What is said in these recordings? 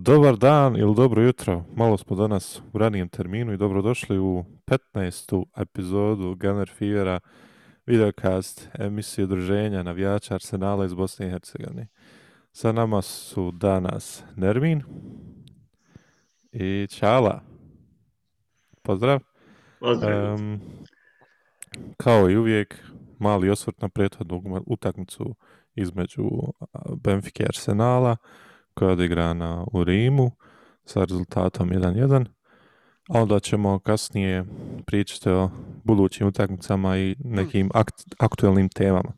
Dobar dan ili dobro jutro. Malo smo danas u ranijem terminu i dobrodošli u 15. epizodu Gunner Fevera videocast emisije udruženja navijača Arsenala iz Bosne i Hercegovine. Sa nama su danas Nermin i Čala. Pozdrav. Pozdrav. Um, kao i uvijek, mali osvrt na prethodnu utakmicu između Benfica i Arsenala koja je odigrana u Rimu sa rezultatom 1-1. A onda ćemo kasnije pričati o budućim utakmicama i nekim akt, aktuelnim temama.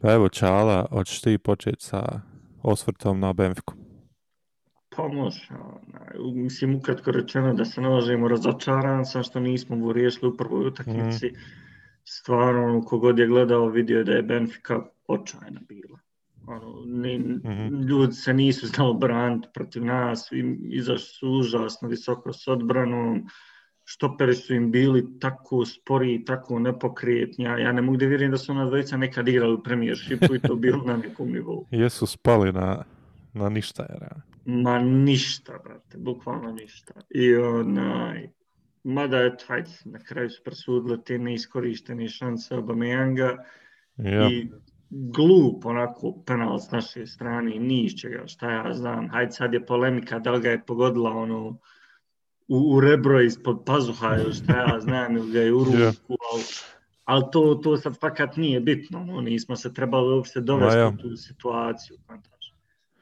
Pa evo Čala, hoćeš ti početi sa osvrtom na Benfiku? Pa može. Mislim, ukratko rečeno da se nalažemo razočaran sam što nismo riješili u prvoj utakmici. Mm. Stvarno, kogod je gledao vidio da je Benfica očajna bila ono, ne, mm -hmm. ljudi se nisu znali braniti protiv nas, izašli su užasno visoko s odbranom, štoperi su im bili tako spori, tako nepokretni, ja ne mogu da vjerujem da su ona dvojica nekad igrali u premijershipu i to bilo na nekom nivou. Jesu spali na, na ništa, jer... Ma ništa, brate, bukvalno ništa. I onaj, mada je hajde, na kraju su presudile te neiskorištene šanse Obameyanga ja. i glup onako penal s naše strane, ni iz čega, šta ja znam. Hajde sad je polemika da li ga je pogodila ono u, u rebro ispod pazuha ili šta ja znam ili ga je u ruku, yeah. ali, ali to, to sad fakat nije bitno. No, nismo se trebali uopšte dovesti ja. u tu situaciju.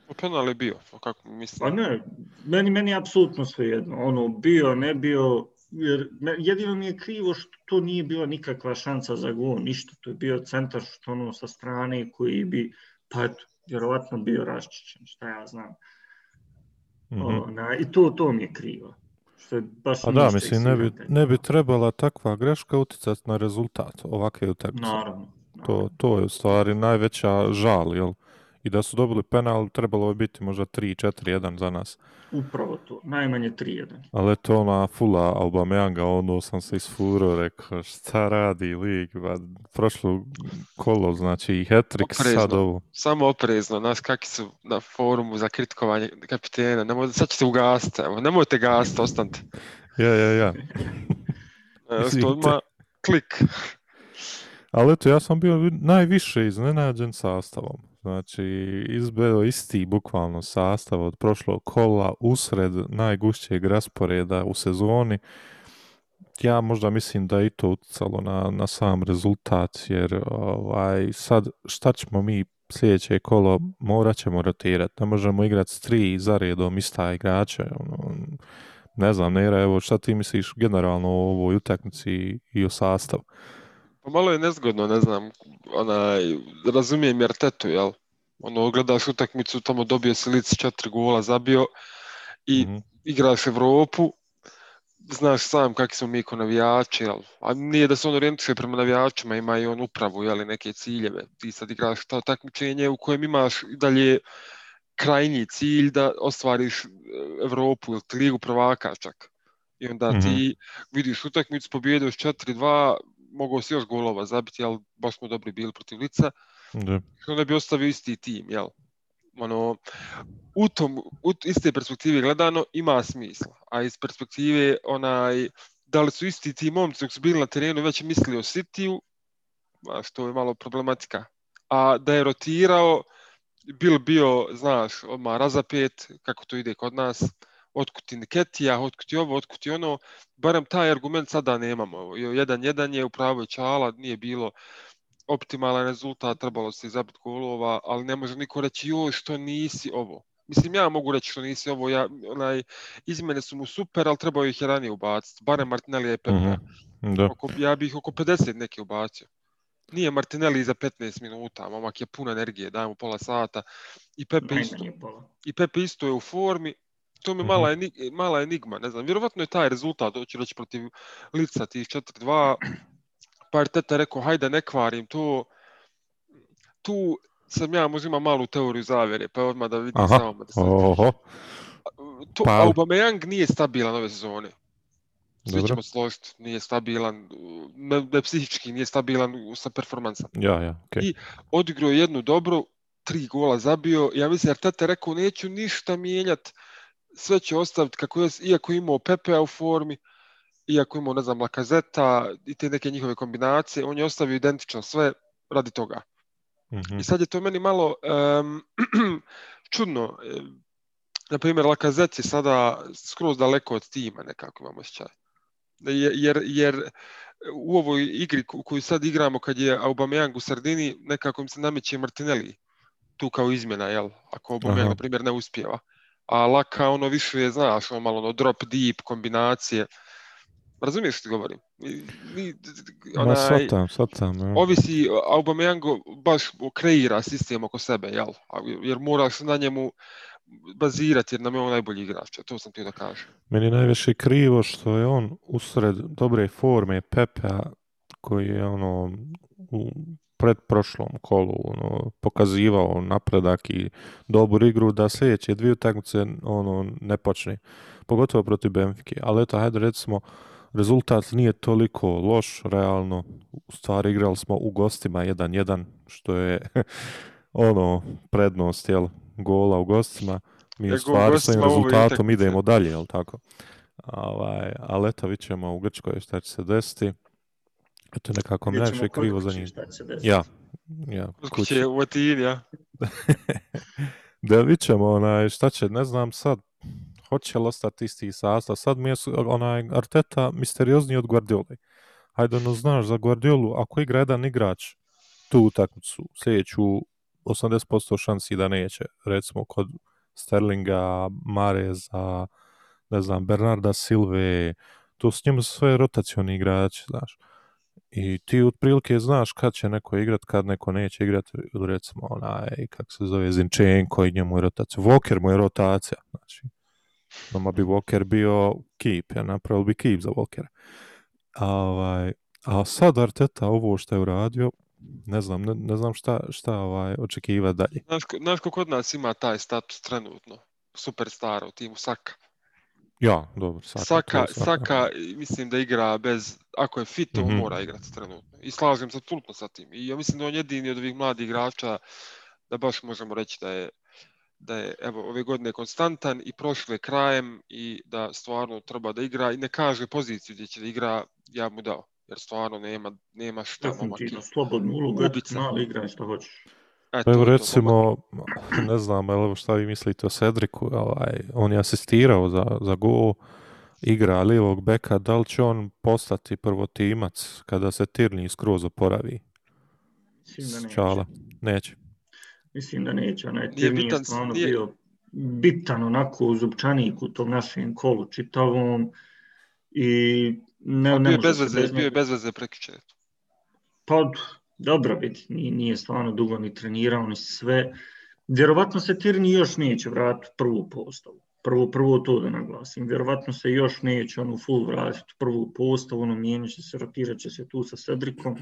U penal je bio, kako mislim? Pa ne, meni, meni je apsolutno sve jedno. Ono, bio, ne bio, jer jedino mi je krivo što to nije bila nikakva šansa za gol, ništa, to je bio centar što ono sa strane koji bi, pa eto, vjerovatno bio raščićen, šta ja znam. Mm -hmm. Ona, I to, to mi je krivo. Što je baš A da, mislim, ne bi, ne bi trebala takva greška uticati na rezultat ovakve utakmice. Naravno, naravno. To, to je u stvari najveća žal, jel? I da su dobili penal, trebalo bi biti možda 3-4-1 za nas. Upravo to, najmanje 3-1. Ali to ona fula Aubameyanga, ono sam se isfuro, rekao šta radi lig, ba, prošlo kolo, znači i hat-trick sad ovo. Samo oprezno, nas kakvi su na forumu za kritikovanje kapitena, nemoj, sad ćete ugasiti, evo, nemojte gasiti, ostanite. ja, ja, ja. Evo, odmah, klik. Ali eto, ja sam bio najviše iznenađen sastavom. Znači, izbeo isti bukvalno sastav od prošlog kola usred najgušćeg rasporeda u sezoni. Ja možda mislim da i to utjecalo na, na sam rezultat, jer ovaj, sad šta ćemo mi sljedeće kolo, morat ćemo rotirati. Ne možemo igrati s tri zaredom ista igrača. Ono, ne znam, Nera, evo šta ti misliš generalno o ovoj utakmici i o sastavu? Pa malo je nezgodno, ne znam, onaj, razumijem jer tetu, jel? Ono, gledaš utakmicu, tamo dobio se lic četiri gola, zabio i mm -hmm. igraš Evropu, znaš sam kakvi smo mi ko navijači, jel? A nije da se on orijentuje prema navijačima, ima i on upravu, jel, neke ciljeve. Ti sad igraš to takmičenje u kojem imaš dalje krajnji cilj da ostvariš e, Evropu ili ligu prvaka čak. I onda mm -hmm. ti vidiš utakmicu, pobjedoš 4-2, mogao si još golova zabiti, ali baš smo dobri bili protiv lica. Da. Onda bi ostavio isti tim, jel? Ono, u tom, u iste perspektive gledano ima smisla, a iz perspektive onaj, da li su isti ti momci dok su bili na terenu već mislili o City-u, što je malo problematika. A da je rotirao, bil bio, znaš, odmah razapet, kako to ide kod nas, otkuti Niketija, otkuti ovo, otkuti ono, barem taj argument sada nemamo. Jedan, jedan je upravo Čala, nije bilo optimalan rezultat, trebalo se zabiti golova, ali ne može niko reći joj što nisi ovo. Mislim, ja mogu reći što nisi ovo, ja, onaj, izmene su mu super, ali trebao ih je ranije ubaciti, barem Martinelli je Pepe. Mm -hmm. da. Oko, ja bih oko 50 neke ubacio. Nije Martinelli za 15 minuta, momak je puno energije, dajemo pola sata. I Pepe, isto. I Pepe isto je u formi, to mi je Mhm. mala, eni, mala enigma, ne znam, vjerovatno je taj rezultat, hoću reći protiv lica tih 4-2, pa je teta rekao, hajde ne kvarim to, tu sam ja možda malu teoriju zavere, pa odmah da vidim Aha, samo da se... oho, To, pa- Aubameyang nije stabilan ove sezone. Svi Dobro. ćemo složiti, nije stabilan, ne, ne psihički, nije stabilan sa performansom. ja, ja, okej. I odigrao je jednu dobru, tri gola zabio, ja mislim, jer tata je rekao, neću ništa mijenjat, sve će ostaviti kako je, iako je imao Pepea u formi, iako je imao, ne znam, Lakazeta i te neke njihove kombinacije, on je ostavio identično sve radi toga. Mhm. I sad je to meni malo um, čudno. Na primjer, Lakazet je sada skroz daleko od tima, nekako imamo osjećaj. Jer, jer, u ovoj igri u koju sad igramo, kad je Aubameyang u sredini, nekako im se nameće Martinelli tu kao izmjena, jel? Ako Aubameyang, Aha. na primjer, ne uspijeva. A Laka, ono više je, znaš, ono malo ono drop deep, kombinacije. Razumiješ što ti govorim? Mi, mi, Ma onaj, svatam, svatam. ja. ovisi, Aubameyang baš kreira sistem oko sebe, jel? Jer moraš na njemu bazirati, jer nam je on najbolji igrač. To sam ti da kažem. Meni je najviše krivo što je on usred dobre forme Pepea koji je ono u predprošlom kolu ono, pokazivao napredak i dobru igru da sljedeće dvije utakmice ono ne počne. Pogotovo protiv Benfike. Ali eto, hajde recimo, rezultat nije toliko loš, realno. U stvari igrali smo u gostima 1-1, što je ono prednost, jel, gola u gostima. Mi Jer u stvari s ovim rezultatom idemo dalje, jel tako? Ovaj, ali eto, vidit ćemo u Grčkoj šta će se desiti. Eto, nekako mi krivo za desiti. Ja, ja, kuće u Atini, ja. Da vidit ćemo, onaj, šta će, ne znam sad, hoće li ostati isti sastav. Sad mi je onaj Arteta misteriozniji od Guardioli. Hajde, ono, znaš, za Guardiolu, ako igra jedan igrač tu utakmicu, sljedeću 80% šansi da neće, recimo kod Sterlinga, Mareza, ne znam, Bernarda Silve, to s njima su sve rotacioni igrači, znaš. I ti otprilike znaš kad će neko igrat, kad neko neće igrat, ili recimo onaj, kako se zove, Zinčenko i njemu je rotacija. Walker mu je rotacija, znači. Doma bi Walker bio keep, ja napravil bi keep za Walker. A, ovaj, a sad Arteta ovo što je uradio, ne znam, ne, ne znam šta, šta ovaj, očekiva dalje. Znaš, znaš ko kod nas ima taj status trenutno? Superstar u timu Saka. Ja, dobro, Saka. to Saka, je svaka- Saka, mislim da igra bez, ako je fit, on Mhm. mora igrati trenutno. I slažem se apsolutno sa tim. I ja mislim da on jedini od ovih mladih igrača da baš možemo reći da je da je evo ove godine konstantan i prošle krajem i da stvarno treba da igra i ne kaže poziciju gdje će da igra, ja mu dao. Jer stvarno nema, nema šta momak. Definitivno, slobodnu ulogu, mali igraj što hoćeš. E, Pa Evo je to, recimo, ne znam, evo šta vi mislite o Cedriku, ovaj, on je asistirao za, za gol, igra lijevog beka, da li će on postati prvotimac kada se Tirni skroz oporavi? Mislim da neće. Čala. Neće. Mislim da neće. Onaj Tierney je bitan- stvarno nije- bio bitan onako u zupčaniku u tom našem kolu čitavom i ne, A ne bio bez veze, bez bio je bez veze prekjučer. Pa dobro vidi, nije, nije stvarno dugo ni trenirao ni sve. Vjerovatno se Tirni još neće vratiti u prvu postavu. Prvo, prvo to da naglasim. Vjerovatno se još neće ono full vratiti u prvu postavu, ono mijenit će se, rotirat će se tu sa Cedricom.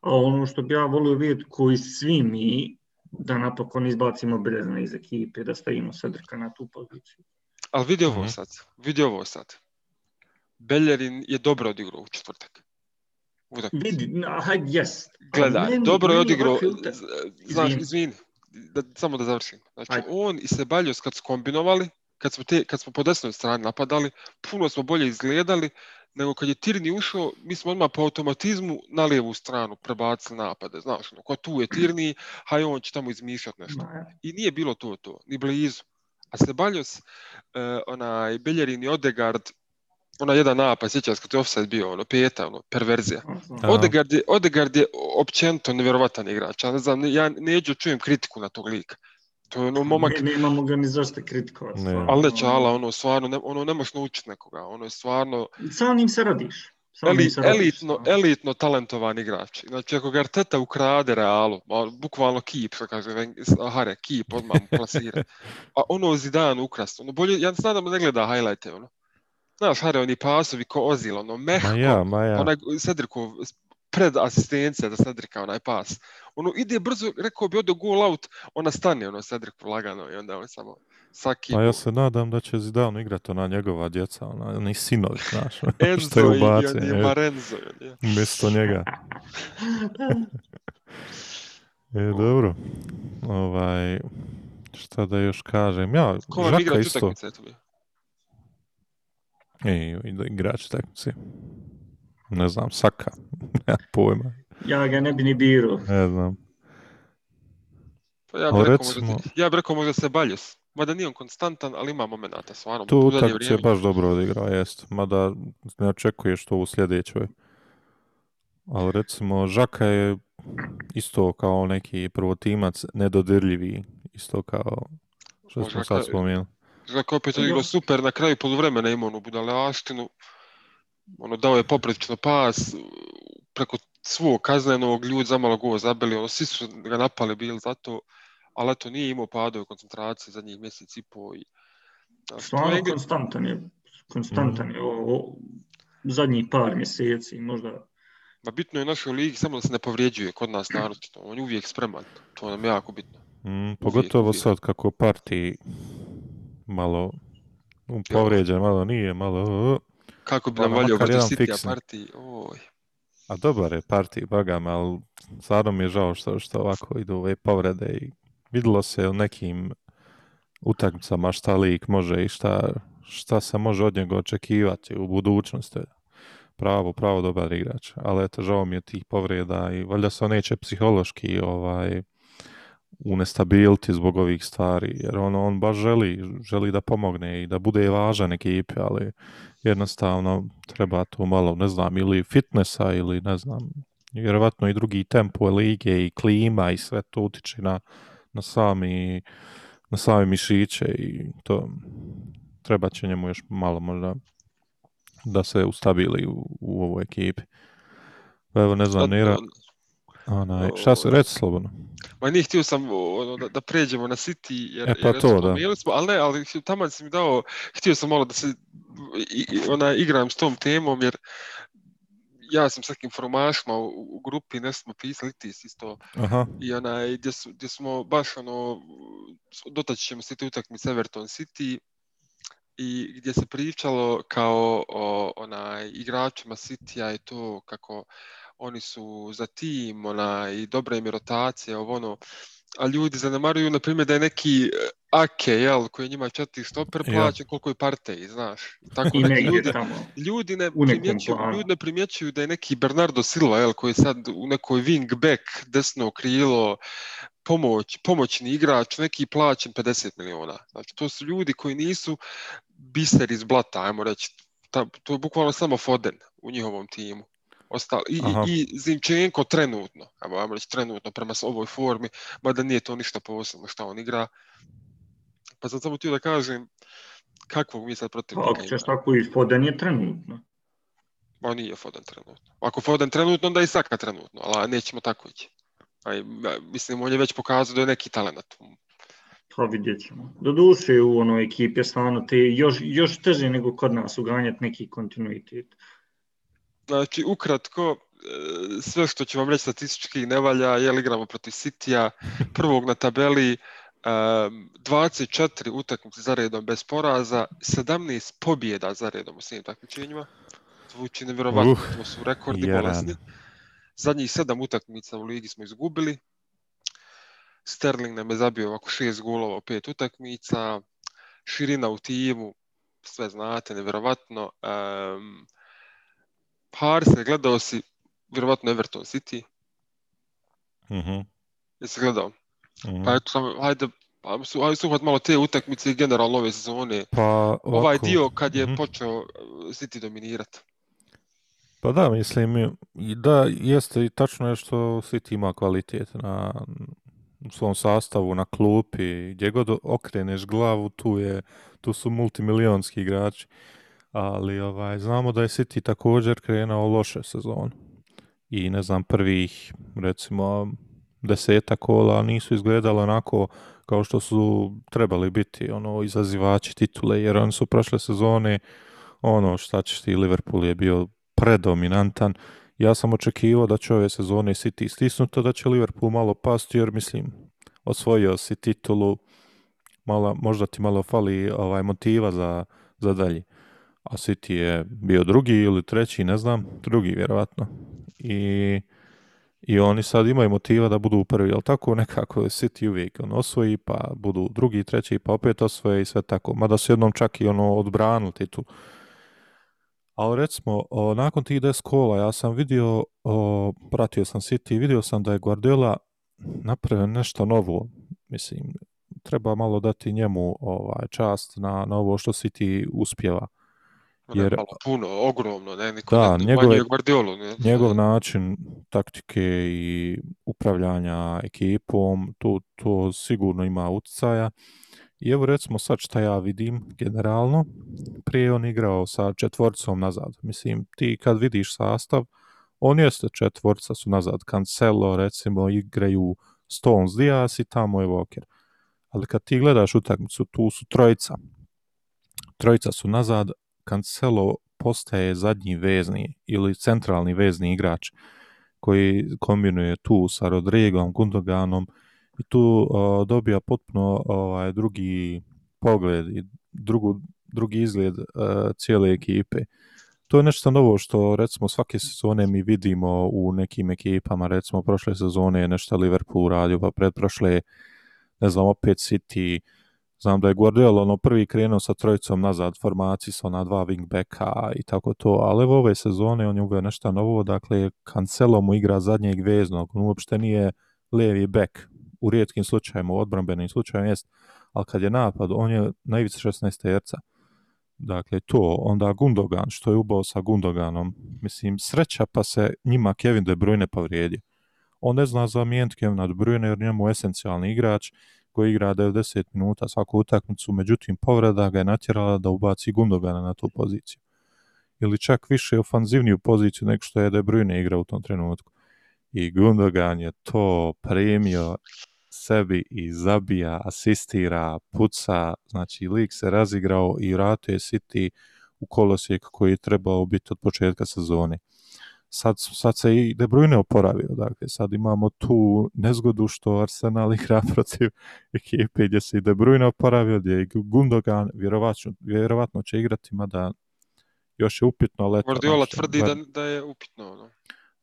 A ono što bi ja volio vidjeti koji svi mi, da napokon izbacimo Brezna iz ekipe, da stavimo Cedrika na tu poziciju. Ali vidi ovo Mhm. sad, vidi ovo sad. Bellerin je dobro odigrao u četvrtak. Utakmicu. Vidi, na, hajde, jest. Gledaj, Meni- dobro je odigrao, znaš, Izvini. da, samo da završim. Znači, Ajde. on i Sebaljos kad su kombinovali, kad smo, te, kad smo po desnoj strani napadali, puno smo bolje izgledali, nego kad je Tirni ušao, mi smo odmah po automatizmu na lijevu stranu prebacili napade, znaš, ono, ko tu je Tirni, haj on će tamo izmišljati nešto. I nije bilo to to, ni blizu. A Sebaljos, uh, onaj Bellerin i Odegaard, onaj jedan napad, sjećaš kad je offside bio, ono, peta, ono, perverzija. znam. Odegaard je, Odegaard je općenito nevjerovatan igrač. Ja ne znam, ja neđu čujem kritiku na tog lika. To je ono momak, Ne, nemamo ga ni zašto kritikovati. Ne. ali ne čala, ono stvarno, ne, ono ne možeš naučiti nekoga. Ono je stvarno Sa njim se radiš. Sa njim eli, se radiš, elitno, elitno talentovan igrač. Znači, ako ga Arteta ukrade Realu, bukvalno kip, što kaže Hare, kip, odmah mu plasira. A ono Zidane ukrast, ono bolje, ja nadam da ne gleda highlighte, ono. Znaš, Hare, oni pasovi ko ozil, ono, mehko, Ma ja, ma ja. onaj Cedrikov pred asistencija za Cedrika, onaj pas. Ono ide brzo, rekao bi ode goal out, ona stane, ono Cedrik lagano i onda on samo saki. Pa ja se nadam da će Zidane igrati ona njegova djeca, ona, oni sinovi, znaš, je Enzo i, ubacio, i, je, Marenzo. Je. umjesto njega. E, dobro. Ovaj, šta da još kažem, ja, Ko vam igra isto. utakmice, bi? I, i da igrač takmici. Ne znam, Saka. Nema pojma. Ja ga ne bi ni birao. Ne znam. Pa ja bih rekao, recimo- možda, ja bi rekao možda se Baljos. Mada nije on konstantan, ali ima momenata, stvarno. Tu u zadnje utakmicu je baš dobro odigrao, jest. Mada ne očekuješ to u sljedećoj. Ali recimo, Žaka je isto kao neki prvotimac nedodirljivi. Isto kao što smo Žaka sad spomenuli. Žaka opet odigrao super, na kraju poluvremena ima onu budalaštinu. Ono, dao je poprilično pas, preko svog kaznenog, ljudi za malo gol zabili, ono, svi su ga napali bili zato, ali eto, nije imao padove koncentracije zadnjih mjesec i po. I, Stvarno je igra- konstantan je. Konstantan je o, o, zadnjih par mjeseci, možda Ma bitno je u našoj ligi samo da se ne povrijeđuje kod nas naročito. On je uvijek spreman. To nam je jako bitno. Mm, pogotovo uvijek. sad kako parti malo um, povrijeđen, malo nije, malo... Kako bi nam Ono, valjao protiv jedan City fiksan. partiji. Oj. A dobar je parti, bagam, ali stvarno mi je žao što, što ovako idu ove povrede i vidjelo se u nekim utakmicama šta lik može i šta, šta se može od njega očekivati u budućnosti. Pravo, pravo dobar igrač. Ali eto, žao mi je tih povreda i valjda se on neće psihološki ovaj, unestabiliti zbog ovih stvari, jer on, on baš želi, želi da pomogne i da bude važan ekipi, ali jednostavno treba tu malo, ne znam, ili fitnessa ili ne znam, vjerovatno i drugi tempo lige i klima i sve to utiče na, na sami na same mišiće i to treba će njemu još malo možda da se ustabili u, u ovoj ekipi. Evo, ne znam, Nera, onaj, šta se, reci slobodno. Ma nije htio sam ono, da, da pređemo na City, jer, E, pa jer to, da. smo, ali ne, ali tamo si mi dao, htio sam malo da se i, ona, igram s tom temom, jer ja sam s nekim formašima u, u grupi, ne smo pisali, ti isto, Aha, i onaj, gdje, su, gdje smo baš ono, dotaći ćemo se te utakmice Everton City, i gdje se pričalo kao o onaj igračima Citya i to kako oni su za tim, ona i dobra im je rotacija, ovo ono, a ljudi zanemaruju, na primjer, da je neki eh, Ake, jel, koji je njima četiri stoper Ja. plaćen, koliko je Partey, znaš. Tako i neki negdje ljudi, tamo. ljudi ne primjećuju, planu. ljudi ne primjećuju da je neki Bernardo Silva, jel, koji je sad u nekoj wing back, desno krilo, pomoć, pomoćni igrač, neki plaćen 50 miliona. Znači, to su ljudi koji nisu biser iz blata, ajmo reći. Ta, to je bukvalno samo Foden u njihovom timu. Ostali, i, Aha. i, Zimčenko trenutno, ajmo, ajmo reći trenutno prema ovoj formi, mada nije to ništa posebno što on igra. Pa sam samo htio da kažem kakvog mi sad protivnika Ako ćeš tako i Foden je trenutno. Ma nije Foden trenutno. Ako Foden trenutno, onda i Saka trenutno, ali nećemo tako ići. Aj, mislim, on je već pokazao da je neki talent. Pa vidjet ćemo. Do duše u onoj ekipi je stvarno te još, još teže nego kod nas uganjati neki kontinuitet. Znači, ukratko, e, sve što ću vam reći statistički ne valja, jer igramo protiv Citya, prvog na tabeli, e, 24 utakmice za redom bez poraza, 17 pobjeda za redom u svim takmičenjima. Zvuči nevjerovatno, Uh, to su rekordi jaran. bolesni. Zadnjih sedam utakmica u ligi smo izgubili. Sterling nam je zabio ovako šest golova u pet utakmica. Širina u timu, sve znate, nevjerovatno. Um, Harse, gledao si vjerovatno Everton City. mhm, Jesi gledao? mhm. Pa eto, samo, hajde, pa, su, hajde suhvat malo te utakmice i generalno ove sezone. Pa, Ovaj ovako, dio kad je mhm. počeo uh, City dominirati. Pa da, mislim, i da, jeste i tačno je što City ima kvalitet na u svom sastavu, na klupi, gdje god okreneš glavu, tu, je, tu su multimilionski igrači. Ali ovaj, znamo da je City također krenuo loše sezon. I ne znam, prvih, recimo, deseta kola nisu izgledali onako kao što su trebali biti, ono, izazivači titule, jer oni su prošle sezone, ono, šta ćeš ti, Liverpool je bio predominantan. Ja sam očekivao da će ove sezone City stisnuto, da će Liverpool malo pasti, jer mislim, osvojio si titulu, mala, možda ti malo fali ovaj motiva za, za dalje. A City je bio drugi ili treći, ne znam, drugi vjerovatno. I, i oni sad imaju motiva da budu prvi, ali tako nekako je City uvijek on osvoji, pa budu drugi, treći, pa opet osvoje i sve tako. Mada su jednom čak i ono odbranili titul. Ali recimo, o, nakon tih 10 kola, ja sam vidio, o, pratio sam City, vidio sam da je Guardiola napravio nešto novo. Mislim, treba malo dati njemu ovaj čast na, na ovo što City uspjeva. Jer, Jer- malo puno, ogromno, ne, niko Da, ne njegove- Guardiolu. Ne? njegov način taktike i upravljanja ekipom, to, to sigurno ima utjecaja. I evo recimo sad šta ja vidim generalno, prije on igrao sa četvoricom nazad. Mislim, ti kad vidiš sastav, on jeste četvorca su nazad. Cancelo, recimo, igraju Stones, Diaz i tamo je Walker. Ali kad ti gledaš utakmicu, tu su trojica. Trojica su nazad, Cancelo postaje zadnji vezni ili centralni vezni igrač koji kombinuje tu sa Rodrigom, Gundoganom i tu uh, dobija potpuno ovaj drugi pogled i drugu, drugi izgled uh, cijele ekipe. To je nešto novo što recimo svake sezone mi vidimo u nekim ekipama, recimo prošle sezone je nešto Liverpool radio, pa predprošle ne znam, opet City, znam da je Guardiola ono prvi krenuo sa trojicom nazad formaciji sa ona dva wingbacka i tako to, ali evo ove sezone on je uveo nešto novo, dakle Cancelo mu igra zadnjeg veznog, on uopšte nije levi back, u rijetkim slučajima, u odbrambenim slučajima jest, ali kad je napad, on je na ivici 16 terca. Dakle, to, onda Gundogan, što je ubao sa Gundoganom, mislim, sreća pa se njima Kevin De Bruyne povrijedio. On ne zna zamijeniti Kevina De Bruyne jer njemu je esencijalni igrač koji igra 90 minuta svaku utakmicu, međutim povreda ga je natjerala da ubaci Gundogana na tu poziciju. Ili čak više ofanzivniju poziciju nego što je De Bruyne igra u tom trenutku. I Gundogan je to premio sebi i zabija, asistira, puca, znači lik se razigrao i vratuje City u kolosijek koji je trebao biti od početka sezone. Sad, sad se i De Bruyne oporavio, dakle sad imamo tu nezgodu što Arsenal igra protiv ekipe gdje se i De Bruyne oporavio, gdje je Gundogan vjerovatno, vjerovatno će igrati, mada još je upitno, ali eto, Guardiola tvrdi da, da je upitno. Ono.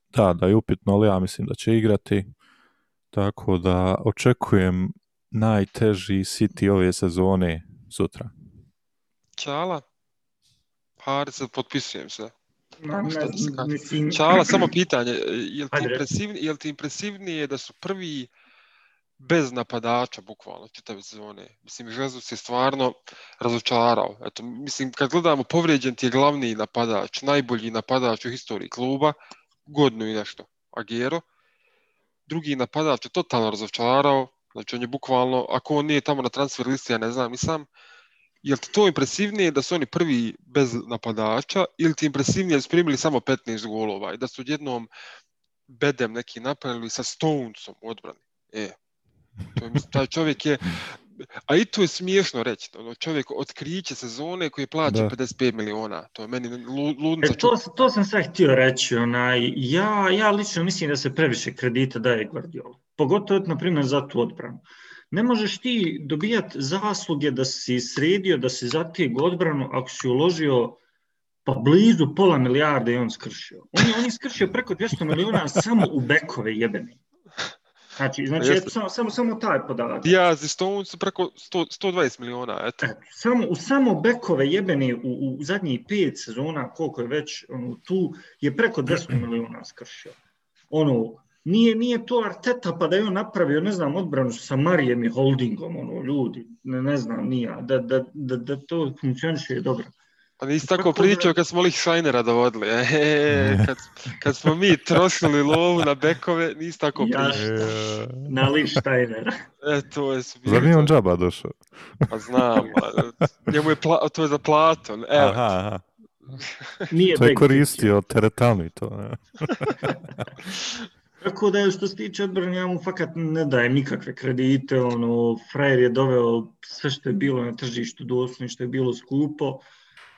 Da, da je upitno, ali ja mislim da će igrati. Tako da očekujem najteži City ove sezone sutra. Čala? Par se potpisujem se. Ma, Šta ne, da se kaže? mislim, Čala, samo pitanje, je li ti, impresivni, je li ti impresivnije da su prvi bez napadača, bukvalno, čitave sezone? Mislim, Jesus je stvarno razočarao. Eto, mislim, kad gledamo, povrijeđen ti je glavni napadač, najbolji napadač u historiji kluba, godinu i nešto, Agero. Drugi napadač je totalno razočarao, znači on je bukvalno, ako on nije tamo na transfer listi, ja ne znam, nisam, je li ti to impresivnije da su oni prvi bez napadača ili ti impresivnije da su primili samo 15 golova i da su odjednom bedem neki napravili sa Stonesom u odbrani? E, to je, taj čovjek je, a i to je smiješno reći, ono, čovjek otkriće sezone koji plaća Da. 55 miliona, to je meni lu- ludnica E, to, sam- to sam sad htio reći. Onaj, ja, ja lično mislim da se previše kredita daje Guardiola. Pogotovo, na primjer, za tu odbranu. Ne možeš ti dobijati zasluge da si sredio, da si zategao odbranu ako si uložio pa blizu pola milijarde i on skršio. On je, on je skršio preko 200 miliona samo u bekove jebene. Znači, znači eto, samo, samo, samo taj podatak. Diaz i Stones su preko 100, 120 miliona, eto. Eto, samo, u samo bekove jebene u, u zadnjih pet sezona, koliko je već ono, tu, je preko 200 miliona skršio. Ono, nije, nije to Arteta pa da je on napravio, ne znam, odbranu sa Marijem i Holdingom, ono, ljudi, ne, ne znam, nija, da, da, da, da to funkcioniše dobro. Pa nisi tako Tako da- pričao kad smo Lichsteinera dovodili. E, kad, kad smo mi trošili lovu na bekove, nisi tako Ja pričao. E, Na Lichsteinera. E, to je su Zar nije on džaba došao? Pa znam, njemu je pla, to je za platon. Evo, Aha, aha. Nije To je koristio teretanu i to. Tako da je što se tiče odbrane, ja mu fakat ne dajem nikakve kredite, ono, frajer je doveo sve što je bilo na tržištu doslovno, što je bilo skupo,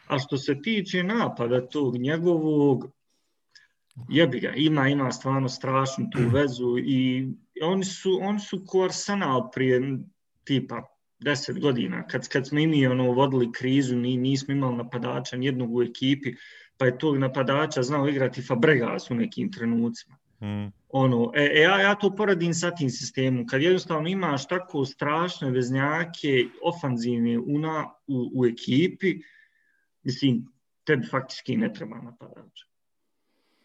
a što se tiče napada tog njegovog, jebi ga, ima, ima stvarno strašnu tu vezu i oni su, oni su ko Arsenal prije tipa 10 godina, kad, kad smo i mi ono, vodili krizu, ni, nismo imali napadača nijednog u ekipi, pa je tog napadača znao igrati Fabregas u nekim trenucima Mm. ono, e, e, ja, ja to poredim sa tim sistemom. Kad jednostavno imaš tako strašne veznjake, ofanzivne una, u, u ekipi, mislim, tebi faktički ne treba napadač.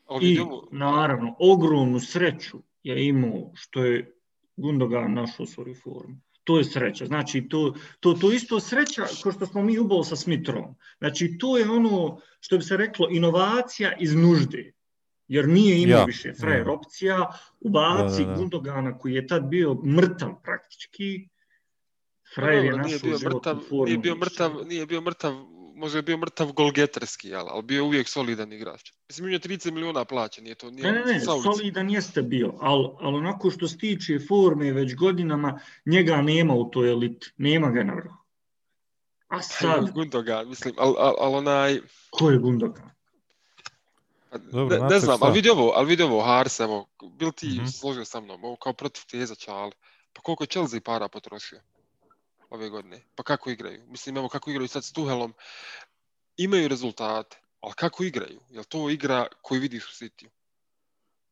Ali I naravno, ogromnu sreću je imao što je Gundogan našao svoju formu. To je sreća. Znači, to, to, to isto sreća kao što smo mi ubali sa Smithrom. Znači, to je ono što bi se reklo inovacija iz nužde. Jer nije imao Ja. više frajer Ja. opcija. Ubaci Da, da, da. Gundogana koji je tad bio mrtav praktički. Frajer je našao bio životnu mrtav, formu. nije bio mrtav, nije bio mrtav, možda je bio mrtav golgeterski, jel, ali bio je uvijek solidan igrač. Mislim, imao je 30 miliona plaća, nije to, nije Ne, ne, ne, ulice. solidan jeste bio, ali al onako što se tiče forme već godinama, njega nema u toj eliti, nema ga na vrhu. A sad, Gundogan, mislim, ali al, al onaj, ko je Gundogan? Pa, Dobro, ne, ne znam, šta? ali vidi ovo, ali vidi ovo, Hars, evo, bil ti Mhm. složio sa mnom, ovo kao protiv teza čali, pa koliko je Chelsea para potrošio ove godine, pa kako igraju? Mislim, evo kako igraju sad s Tuhelom, imaju rezultate, ali kako igraju? Jel to igra koju vidiš u City?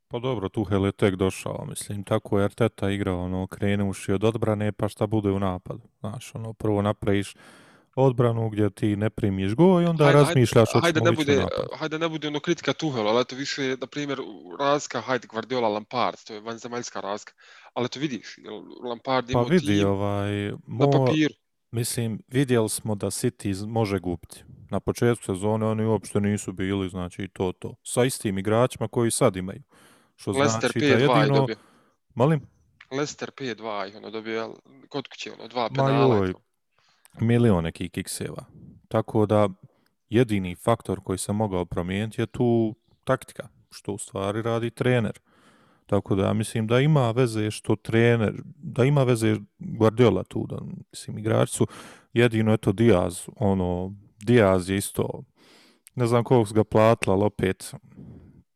Pa dobro, Tuhel je tek došao, mislim, tako je Arteta igrao, ono, krenuši od odbrane, pa šta bude u napadu. Znaš, ono, prvo napraviš odbranu gdje ti ne primiš go i onda Hajde- razmišljaš hajde, ne li ići u bude, napad. hajde ne bude ono kritika Tuhela, ali eto više, na primjer, razlika, hajde, Guardiola, Lampard, to je vanzemaljska razlika, ali eto vidiš, Lampard Pa imao vidi, tim ovaj, na mo, papiru, mislim, vidjeli smo da City može gubiti. Na početku sezone oni uopšte nisu bili, znači i to to. Sa istim igračima koji sad imaju. Što Leicester znači da 5-2 je jedino... dobio. Molim? Leicester 5-2 ih ono dobio, kod kuće, ono, dva Ma penala. joj, i to milion nekih kikseva. Tako da jedini faktor koji se mogao promijeniti je tu taktika, što u stvari radi trener. Tako da ja mislim da ima veze što trener, da ima veze Guardiola tu, da mislim igrači su jedino eto Diaz, ono Diaz je isto ne znam koliko su ga platila, ali opet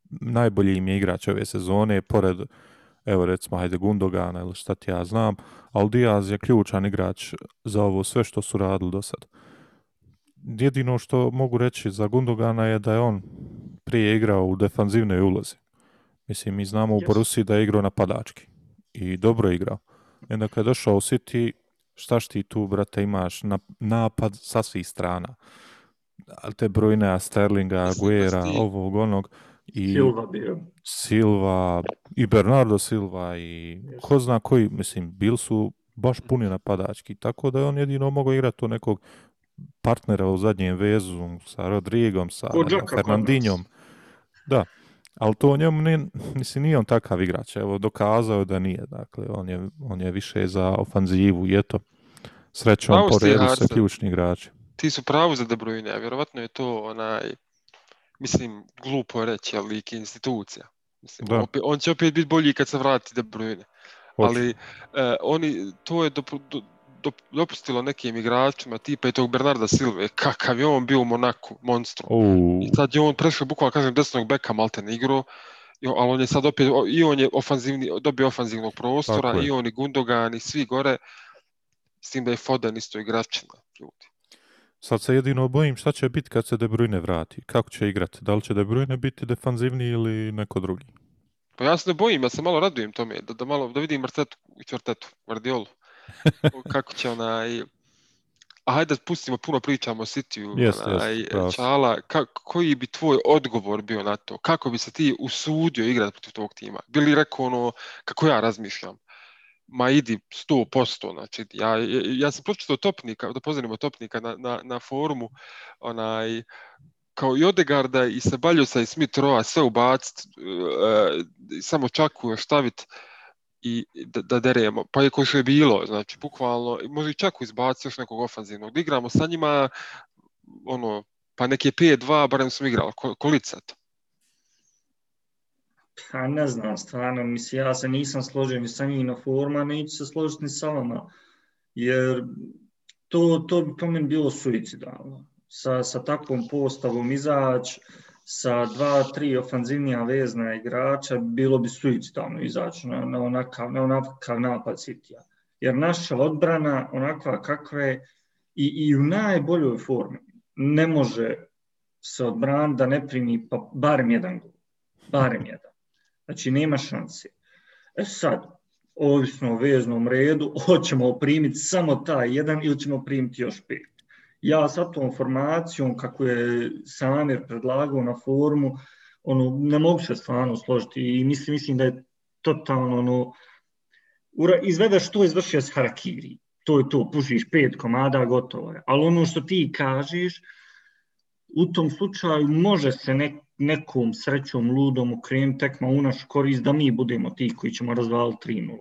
najbolji im je igrač ove sezone, pored evo recimo hajde Gundogana ili šta ti ja znam, ali Diaz je ključan igrač za ovo sve što su radili do sad. Jedino što mogu reći za Gundogana je da je on prije igrao u defanzivnoj ulozi. Mislim, mi znamo u. Borussiji da je igrao napadački i dobro je igrao. I onda kad je došao u City, štaš ti tu, brate, imaš na, napad sa svih strana. Te brojne Sterlinga, Aguera, ovog, onog. I Silva bio. Silva, i Bernardo Silva, i Yes. ko zna koji, mislim, bili su baš puni napadački, tako da je on jedino mogao igrati to nekog partnera u zadnjem vezu sa Rodrigom, sa. Fernandinjom. Da, ali to njemu nije, mislim, nije on takav igrač, evo, dokazao je da nije, dakle, on je, on je više za ofanzivu i eto, srećom Pravo po redu sa ključni igrači. Ti su pravu za De Bruyne, a vjerovatno je to onaj, mislim, glupo je reći, ali lik je institucija. Mislim, Da. opet, on će opet biti bolji kad se vrati De Bruyne. Hoće. Ali e, oni, to je dop, do, dop, dopustilo nekim igračima, tipa i tog Bernarda Silve, kakav je on bio u Monaku, monstrum. U, I sad je on prešao bukvalno kažem desnog beka malte ne igrao, ali on je sad opet, i on je ofanzivni, dobio ofanzivnog prostora, i on i Gundogan i svi gore, s tim da je Foden isto igračina, ljudi. Sad se jedino bojim šta će biti kad se De Bruyne vrati. Kako će igrati? Da li će De Bruyne biti defanzivni ili neko drugi? Pa ja se ne bojim, ja se malo radujem tome, da, da malo, da vidim Artetu i Čvrtetu, Guardiolu. Kako će onaj... A hajde da pustimo, puno pričamo o Cityu, Jeste, onaj, jeste. Čala, ka, koji bi tvoj odgovor bio na to? Kako bi se ti usudio igrati protiv tog tima? Bili rekao ono, kako ja razmišljam? Ma idi 100%, znači ja, ja, ja sam pročitao topnika, da pozdravimo topnika na, na, na forumu, onaj, kao i Odegarda i Sebaljosa i Smith Roa sve ubacit, e, e samo čaku još stavit i da, da deremo, pa je ko što je bilo, znači bukvalno, može i čaku izbaciti još nekog ofanzivnog, da igramo sa njima, ono, pa neke 5-2, barem smo igrali, ko, kolica. Pa ne znam, stvarno, mislim, ja se nisam složio ni sa njih na forma, neću se složiti ni sa vama, jer to, to bi po meni bilo suicidalno. Sa, sa takvom postavom izać, sa dva, tri ofanzivnija vezna igrača, bilo bi suicidalno izaći na, na, onakav, na onakav napad Citya. Jer naša odbrana, onakva kakva je, i, i u najboljoj formi, ne može se odbran da ne primi pa barem jedan gol. Barem jedan. Znači, nema šanse. E sad, ovisno o veznom redu, hoćemo primiti samo taj jedan ili ćemo primiti još pet. ja sa tom formacijom, kako je Samir predlagao na formu, ono, ne mogu se stvarno složiti i mislim, mislim da je totalno ono, ura, izvedeš to, izvršio s Harakiri. To je to, pušiš pet komada, gotovo je. Ali ono što ti kažeš, u tom slučaju može se nek, nekom srećom ludom okrenuti tekma u naš korist da mi budemo ti koji ćemo razvaliti 3-0.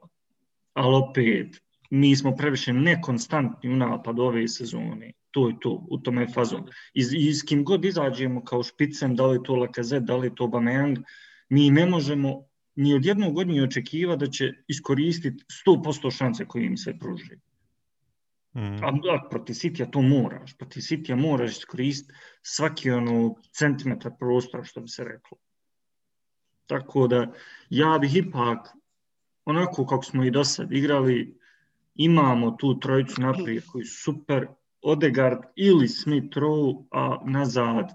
Ali opet, mi smo previše nekonstantni u napadu ove sezone. To je to, u tome je fazon. I, I s kim god izađemo kao špicem, da li je to Lacazette, da li je to Bameyang, mi ne možemo ni od jednog godine očekiva da će iskoristiti 100% šanse koje im se pružaju Mm. A, a proti Sitija to moraš. Proti Sitija moraš iskoristiti svaki ono centimetar prostora, što bi se reklo. Tako da, ja bih ipak, onako kako smo i do sad igrali, imamo tu trojicu naprijed koji su super, Odegaard ili Smith Rowe, a nazad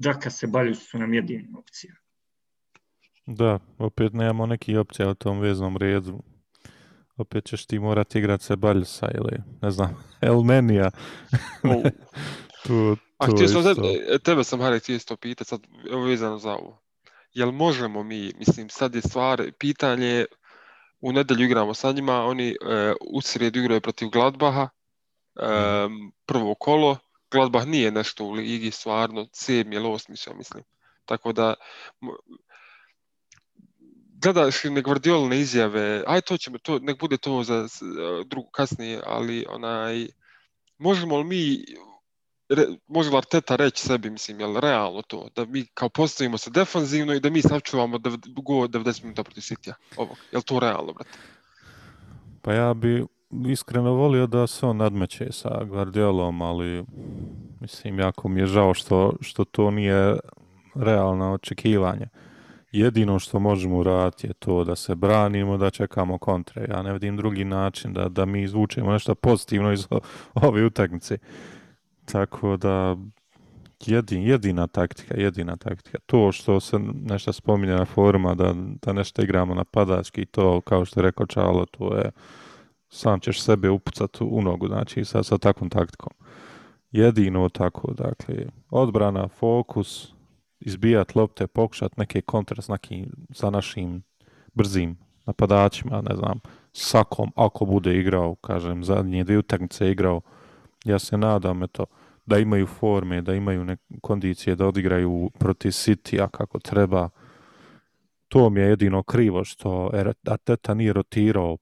Džaka se balju su nam jedini opcija. Da, opet nemamo neki opcija u tom veznom redu. Opet ćeš ti morati igrati se Baljusa ili, ne znam, Elmenija. Oh. tu, A htio sam isto... tebe, tebe sam, Harry, htio isto pitati, sad vezano za ovo. Jel možemo mi, mislim, sad je stvar, pitanje, u nedelju igramo sa njima, oni e, u srijedu igraju protiv Gladbaha, e, prvo kolo, Gladbach nije nešto u ligi, stvarno, sedmi ili osmi, mislim. Tako da, gledaš ne Guardiolne izjave, aj to ćemo, to, nek bude to za e, drugu kasnije, ali onaj, možemo li mi, re, može li Arteta reći sebi, mislim, jel realno to, da mi kao postavimo se defanzivno i da mi sačuvamo go 90 minuta protiv City-a? Ovog, jel to realno, brate? Pa ja bi iskreno volio da se on nadmeće sa Guardiolom, ali mislim, jako mi je žao što, što to nije realno očekivanje jedino što možemo uraditi je to da se branimo, da čekamo kontre. Ja ne vidim drugi način da, da mi izvučemo nešto pozitivno iz ove utakmice. Tako da jedin, jedina taktika, jedina taktika. To što se nešto spominje na foruma, da, da nešto igramo na padački, to kao što je rekao Čalo, to je sam ćeš sebe upucati u nogu, znači sa, sa takvom taktikom. Jedino tako, dakle, odbrana, fokus, izbijat lopte, pokušat neke kontra s nekim, sa našim brzim napadačima, ne znam, sakom, ako bude igrao, kažem, zadnje dvije utakmice igrao, ja se nadam, eto, da imaju forme, da imaju neke kondicije da odigraju protiv City, a kako treba. To mi je jedino krivo što Arteta nije rotirao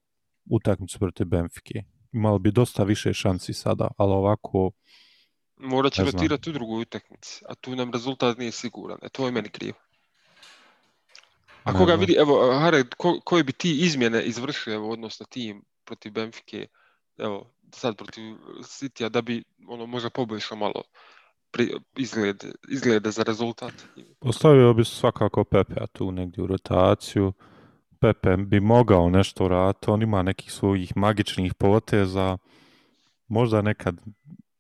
utakmicu protiv Benfike. Imali bi dosta više šansi sada, ali ovako Morat će rotirati u drugoj utakmici, a tu nam rezultat nije siguran. E, to je meni krivo. A koga vidi, evo, Hare, ko, koje bi ti izmjene izvršio, evo, odnosno tim protiv Benfike, evo, sad protiv City-a, da bi, ono, možda poboljšao malo pri, izgled, izglede za rezultat? Ostavio bi svakako Pepe, a tu negdje u rotaciju. Pepe bi mogao nešto raditi, on ima nekih svojih magičnih poteza, možda nekad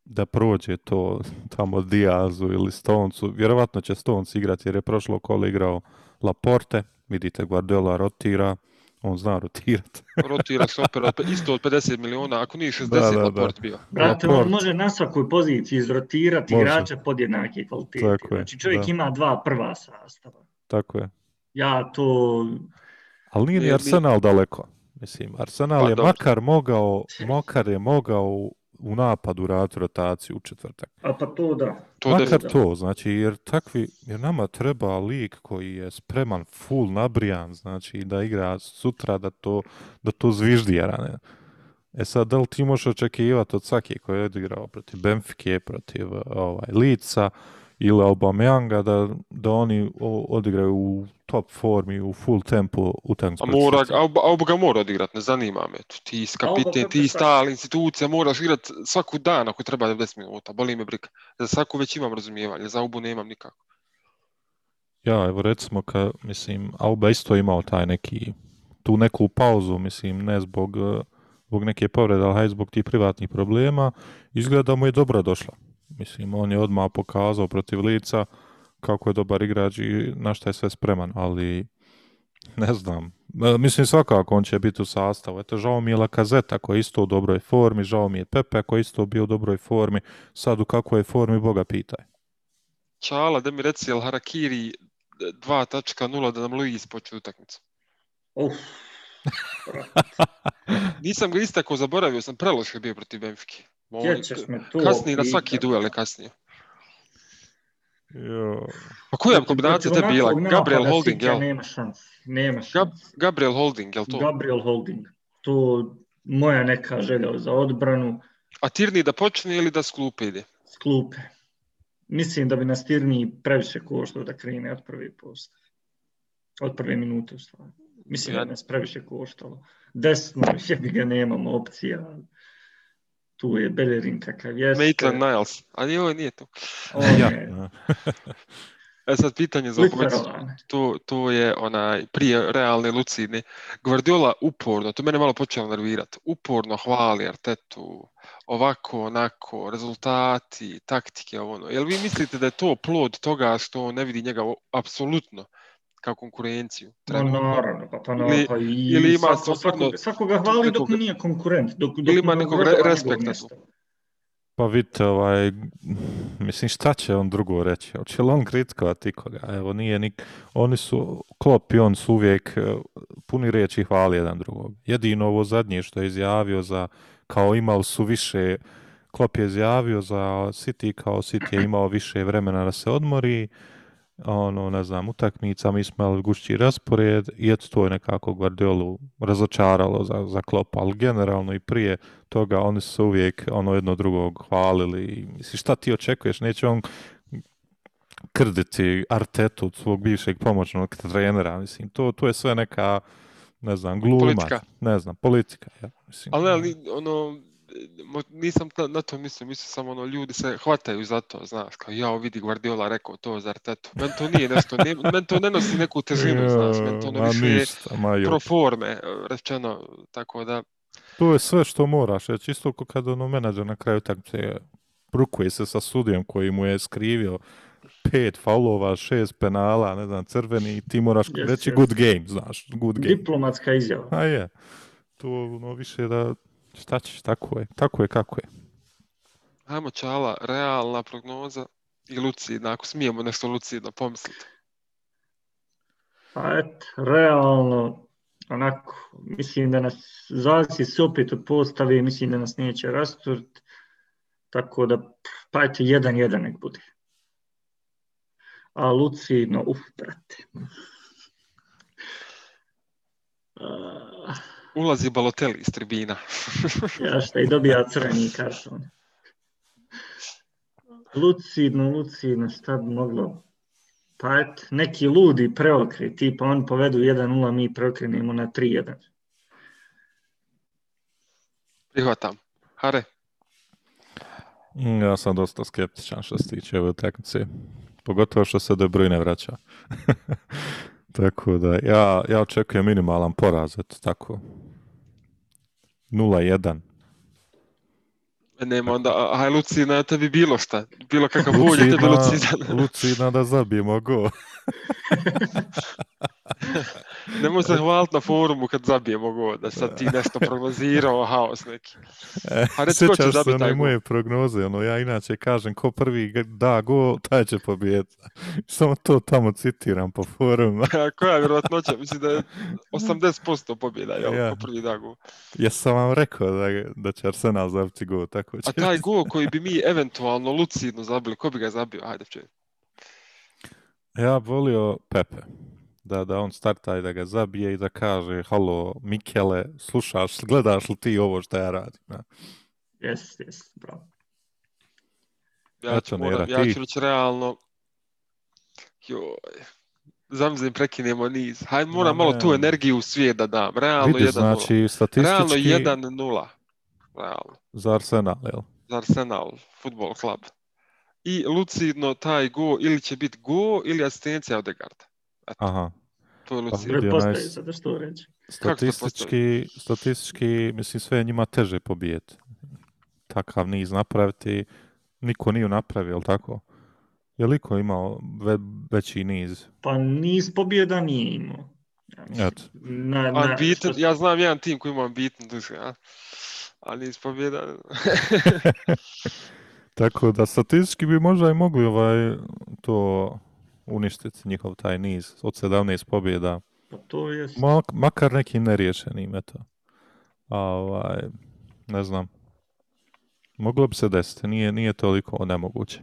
da prođe to tamo Diazu ili Stoncu. Vjerovatno će Stonci igrati jer je prošlo kolo igrao Laporte. Vidite, Guardiola rotira, on zna rotirati. rotira se opet isto od 50 miliona, ako nije 60 da, da, Laporte bio. Brate, Laport. on može na svakoj poziciji izrotirati može. igrača pod jednake kvalitete. Tako je, znači čovjek da. ima dva prva sastava. Tako je. Ja to... Ali nije ni Arsenal daleko. Mislim, Arsenal pa, je dobro. makar mogao, makar je mogao u napadu raditi rotaciju u četvrtak. A pa to da. To Makar da. to, znači, jer takvi, jer nama treba lik koji je spreman full nabrijan, znači, da igra sutra da to, da to zviždi, jer ne. E sad, da li ti možeš očekivati od svake koji je odigrao protiv Benfike, protiv ovaj, Lica, ili Aubameyanga da, da oni odigraju u top formi, u full tempo utakmicu. A mora, Auba ga mora odigrati, ne zanima me. Ti kapiten, ti stali institucija, moraš igrati svaku dan ako treba 90 minuta, boli me brika. Za svaku već imam razumijevanje, za Aubu nemam nikako. Ja, evo recimo, ka, mislim, Auba isto imao taj neki, tu neku pauzu, mislim, ne zbog, zbog neke povrede, ali zbog tih privatnih problema, izgleda mu je dobro došla. Mislim, on je odmah pokazao protiv lica kako je dobar igrač i na šta je sve spreman, ali ne znam, E, Mislim svakako on će biti u sastavu. Eto, žao mi je Lakazeta koji je isto u dobroj formi, žao mi je Pepe koji je isto bio u dobroj formi. Sad u kakvoj je formi, Boga pitaj. Čala, da mi reci, jel Harakiri 2.0 da nam Luis počne utakmicu? Uf, Nisam ga istakao, zaboravio sam, preloš je bio protiv Benfike. Sjećaš me to Kasnije na svaki duel je kasnije. Jo. Pa koja kombinacija te bila? Gabriel Holding, jel? Nema šans, nema Gab- šans. Gabriel Holding, jel to? Gabriel Holding. To moja neka želja za odbranu A Tirni da počne ili da s klupe ide? s klupe. Mislim da bi nas Tirni previše koštao da krene od prve post. Od prve minute u stvari. Mislim da Ja- bi nas previše koštalo. Desno, jebi ga nemamo opcija. Tu je Bellerin kakav jeste. Maitland Niles. A nije ovo nije to. Ja. je E sad pitanje za literovan. To, to je onaj prije realne lucidne. Guardiola uporno, to mene malo počelo nervirati, uporno hvali Artetu, ovako, onako, rezultati, taktike, ovo ono. Jel vi mislite da je to plod toga što on ne vidi njega apsolutno kao konkurenciju? No, trenutno? naravno, pa, pa, no, Ili- pa i ili ima svako, stvarno svako, svakoga hvali dok mu nije konkurent. Dok, dok Ili ima ne nekog re- respekta tu. Pa vidite, ovaj, mislim šta će on drugo reći? Hoće li on kritikovati ikoga? Evo, nije nik... Oni su, Klopp i on su uvijek eh, puni riječi hvali jedan drugog. Jedino ovo zadnje što je izjavio za, kao imali su više, Klopp je izjavio za City, kao City je imao više vremena da se odmori, ono, ne znam, utakmica, mi smo imali gušći raspored i eto to je nekako Guardiolu razočaralo za, za Klopp, ali generalno i prije toga oni su uvijek ono jedno drugog hvalili i misli šta ti očekuješ, neće on krditi Artetu od svog bivšeg pomoćnog trenera, mislim, to, to je sve neka ne znam, gluma, Politika. ne znam, politika, ja, mislim. Ali ali ono, nisam na, na to mislio, mislio sam ono, ljudi se hvataju za to, znaš, kao ja vidi Guardiola rekao to za Artetu. Men to nije nešto, ne, men to ne nosi neku težinu, znaš, men to ono ma više je ništa, ma joj. pro forme rečeno, tako da, To je sve što moraš reći, isto kao kad ono menadžer na kraju utakmice rukuje se sa sudijom koji mu je skrivio pet faulova, šest penala, ne znam, crveni, i ti moraš Jest, reći jest. good game, znaš, good game. Diplomatska izjava. A je, to ono više da, šta ćeš, tako je, tako je kako je. ajmo čala, realna prognoza i lucidna, ako smijemo nešto lucidno pomisliti. Pa et, realno, onako, mislim da nas zavisi se opet od postave, mislim da nas neće rasturt, tako da, pa eto, jedan, jedan nek bude. A lucidno, uf, brate. A, Ulazi Balotelli iz tribina. ja šta i dobija crveni karton. Lucidno, lucidno, šta bi moglo? Pa et, neki ludi preokret, tipa oni povedu 1-0, mi preokrenemo na 3-1. Prihvatam. Hare, Ja sam dosta skeptičan što se tiče ove utakmice. Pogotovo što se De Bruyne vraća. tako da, ja, ja očekujem minimalan poraz, eto tako. 0-1. nema onda, aj lucidna, tebi bilo šta, bilo kakav bulj, tebi lucidan. lucidna da zabijemo go. Nemoj se hvaliti na forumu kad zabijemo gol, da sad ti nešto prognozirao, haos neki. E, A reci ko će zabiti taj gol? moje prognoze, ono, ja inače kažem ko prvi da go, taj će pobijeti. Samo to tamo citiram po forumu. A koja je vjerojatnoća? Mislim da je 80% pobjeda, jel, Ja. po prvi da gol. Jesam vam rekao da, da će Arsenal zabiti go, tako će. A taj gol koji bi mi eventualno lucidno zabili, ko bi ga zabio? Hajde, čuj. Ja volio Pepe. Da, da on starta i da ga zabije i da kaže halo Mikele, slušaš, gledaš li ti ovo što ja radim? Da. Jes, jes, bravo. Ja ću, Nera, moram, ja ću reći realno, joj, zamislim prekinemo niz. Hajde, moram Ma malo ne. tu energiju u svijet da dam. Realno Vidi, 1-0. znači, Realno statistički 1-0. Realno. za Arsenal, jel? Za Arsenal Football Club. I lucidno taj go ili će biti go ili asistencija od Egarda. Eto, Aha. to je Pa lucidno. onaj- sad da što reći. Statistički, statistički, mislim, sve njima teže pobijeti. Takav niz napraviti, niko nije napravio, jel tako? Je li ko imao ve, veći niz? Pa niz pobjeda nije imao. Ja, mislim, Eto. na, na, Unbeaten, što- ja znam jedan tim koji ima unbeaten duše, a? Ali iz pobjeda... Tako da statistički bi možda i mogli ovaj to uništiti njihov taj niz od 17 pobjeda. Pa to je... Ma, makar nekim neriješenim, eto. A, ovaj, ne znam. Moglo bi se desiti, nije, nije toliko nemoguće.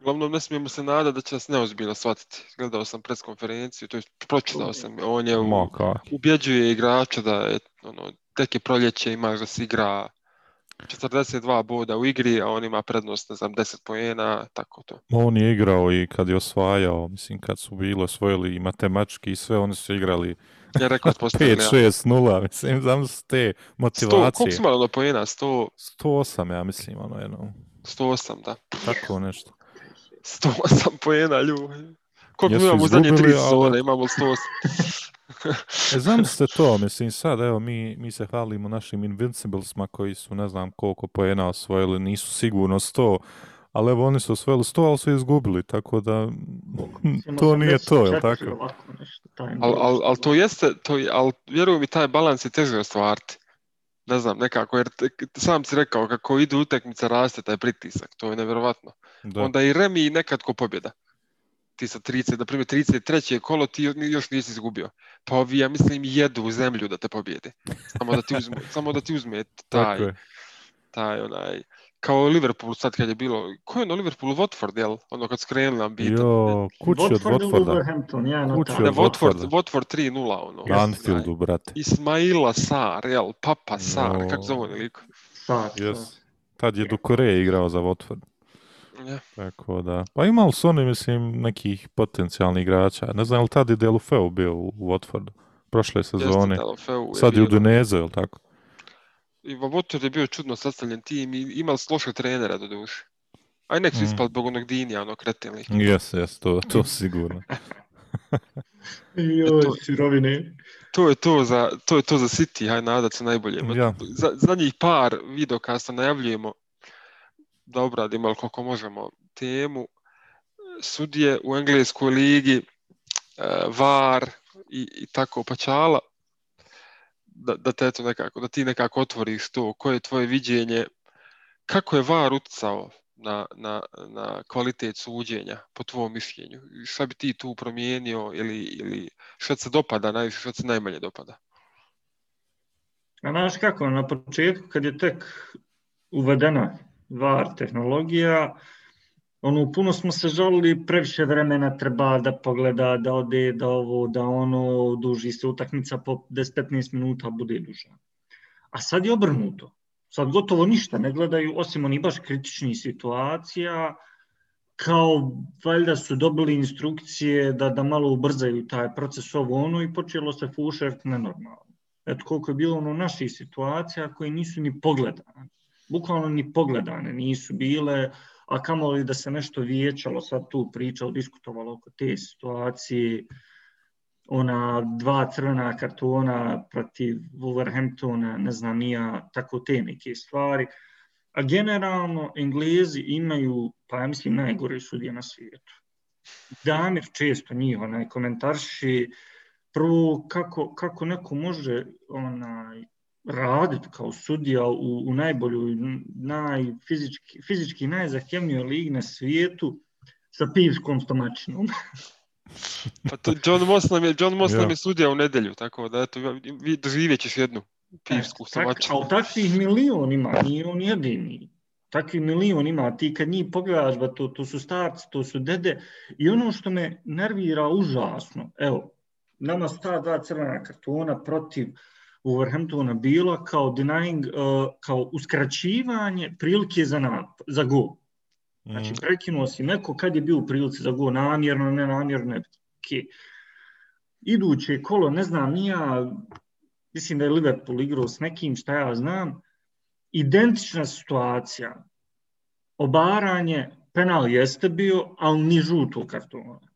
Uglavnom, ne smijemo se nadati da će nas neozbiljno shvatiti. Gledao sam preskonferenciju, to je pročitao sam, on je u, ubjeđuje igrača da je, ono, tek je proljeće, imaš da se igra 42 boda u igri, a on ima prednost, ne znam, 10 poena, tako to. On je igrao i kad je osvajao, mislim, kad su bili osvojili i matematički i sve, oni su igrali Ja rekao, postavili, 5-6-0, mislim, znam su te 100, motivacije. koliko si imali ono poena? 100, 108, ja mislim, ono jedno, 108, da. tako nešto. 108 poena, ljudi. Koliko mi imamo u zadnje tri izgubili, ali- sezone? Imamo 108. E, zamislite to, mislim, sad, evo, mi, mi se hvalimo našim Invinciblesma koji su, ne znam koliko poena osvojili, nisu sigurno 100, ali evo, oni su osvojili 100, ali su izgubili, tako da to nije to, 84 tako? Ali al, al to je... jeste, to, je- al, vjeruj mi, taj balans je teže ostvariti. Ne znam, nekako, jer te, sam si rekao, kako idu utakmice, raste taj pritisak, to je nevjerovatno. Da. Onda i remi i nekad ko pobjeda. Ti sa 30, na primjer 33. kolo ti još nisi izgubio. Pa ovi, ja mislim, jedu u zemlju da te pobjede. Samo da ti uzme, samo da ti uzme taj, taj onaj, kao Liverpool sad kad je bilo, ko je ono Liverpool, Watford, jel? Ono kad skrenuli nam bitan. Jo, kući od Watford Watforda. Wolverhampton, ja Kući. Ne, od Watford, Watforda. Watford 3-0, ono. Na Anfieldu, brate. Ismaila Sar, jel? Papa Sar, Jo. kako zove on lik? Sad, Yes. Tad je Dukore igrao za Watford. Ja. Tako da. Pa imali su oni, mislim, nekih potencijalnih igrača. Ne znam, je li tad je Delufeu bio u Watfordu? Prošle sezone. Jeste, Sad je u. Dunezu, je li tako? I Watford je bio čudno sastavljen tim i imali su lošeg trenera do duše. Aj nek su Mm. ispali zbog onog Dinija, onog kretenli. Jes, jes, to, to sigurno. Joj, To- sirovine. To je to za, to je to za City, haj nadat se najbolje. Ja. Za, zadnjih par videokasta najavljujemo da obradimo ali koliko možemo temu eh, sudije u engleskoj ligi, eh, VAR i, i tako pačala da, da te eto nekako, da ti nekako otvoriš to, koje je tvoje viđenje, kako je VAR utjecao na, na, na kvalitet suđenja po tvom mišljenju? I Šta bi ti tu promijenio ili, ili šta ti se dopada najviše, šta se najmanje dopada? A znaš kako, na početku kad je tek uvedena VAR tehnologija, ono, puno smo se žalili, previše vremena treba da pogleda, da ode, da ovo, da ono, duži se utakmica po 10-15 minuta bude duža. A sad je obrnuto. Sad gotovo ništa ne gledaju, osim oni baš kritičnih situacija, kao valjda su dobili instrukcije da, da malo ubrzaju taj proces ovo ono i počelo se fušert nenormalno. Eto koliko je bilo ono naših situacija koje nisu ni pogledane. Bukvalno ni pogledane nisu bile, a kamoli da se nešto vijećalo, sad tu pričalo, diskutovalo oko te situacije, ona dva crvena kartona protiv Wolverhamptona, ne znam nija, tako te neke stvari. A generalno Englezi imaju, pa ja mislim, najgore sudije na svijetu. Damir često njih onaj komentarši, prvo kako, kako neko može onaj, raditi kao sudija u, u najboljoj, najfizički, fizički najzahtjevnijoj ligi na svijetu sa pivskom stomačinom. Pa to, John Moss nam je, John Moss Ja. nam je sudija u nedjelju, tako da eto, vi doživjet ćeš jednu pivsku Tak, stomačinu. ali takvih milion ima, nije on jedini. Takvi milion ima, ti kad njih pogledaš, ba, to, to su starci, to su dede. I ono što me nervira užasno, evo, nama su ta dva crvena kartona protiv Wolverhamptona bila kao denying, uh, kao uskraćivanje prilike za, nap, za gol. Znači, Mm, prekinuo si neko kad je bio u prilici za gol, namjerno, nenamjerno, okay. Iduće kolo, ne znam, nija, mislim da je Liverpool igrao s nekim, šta ja znam, identična situacija, obaranje, penal jeste bio, ali ni žuto kartona.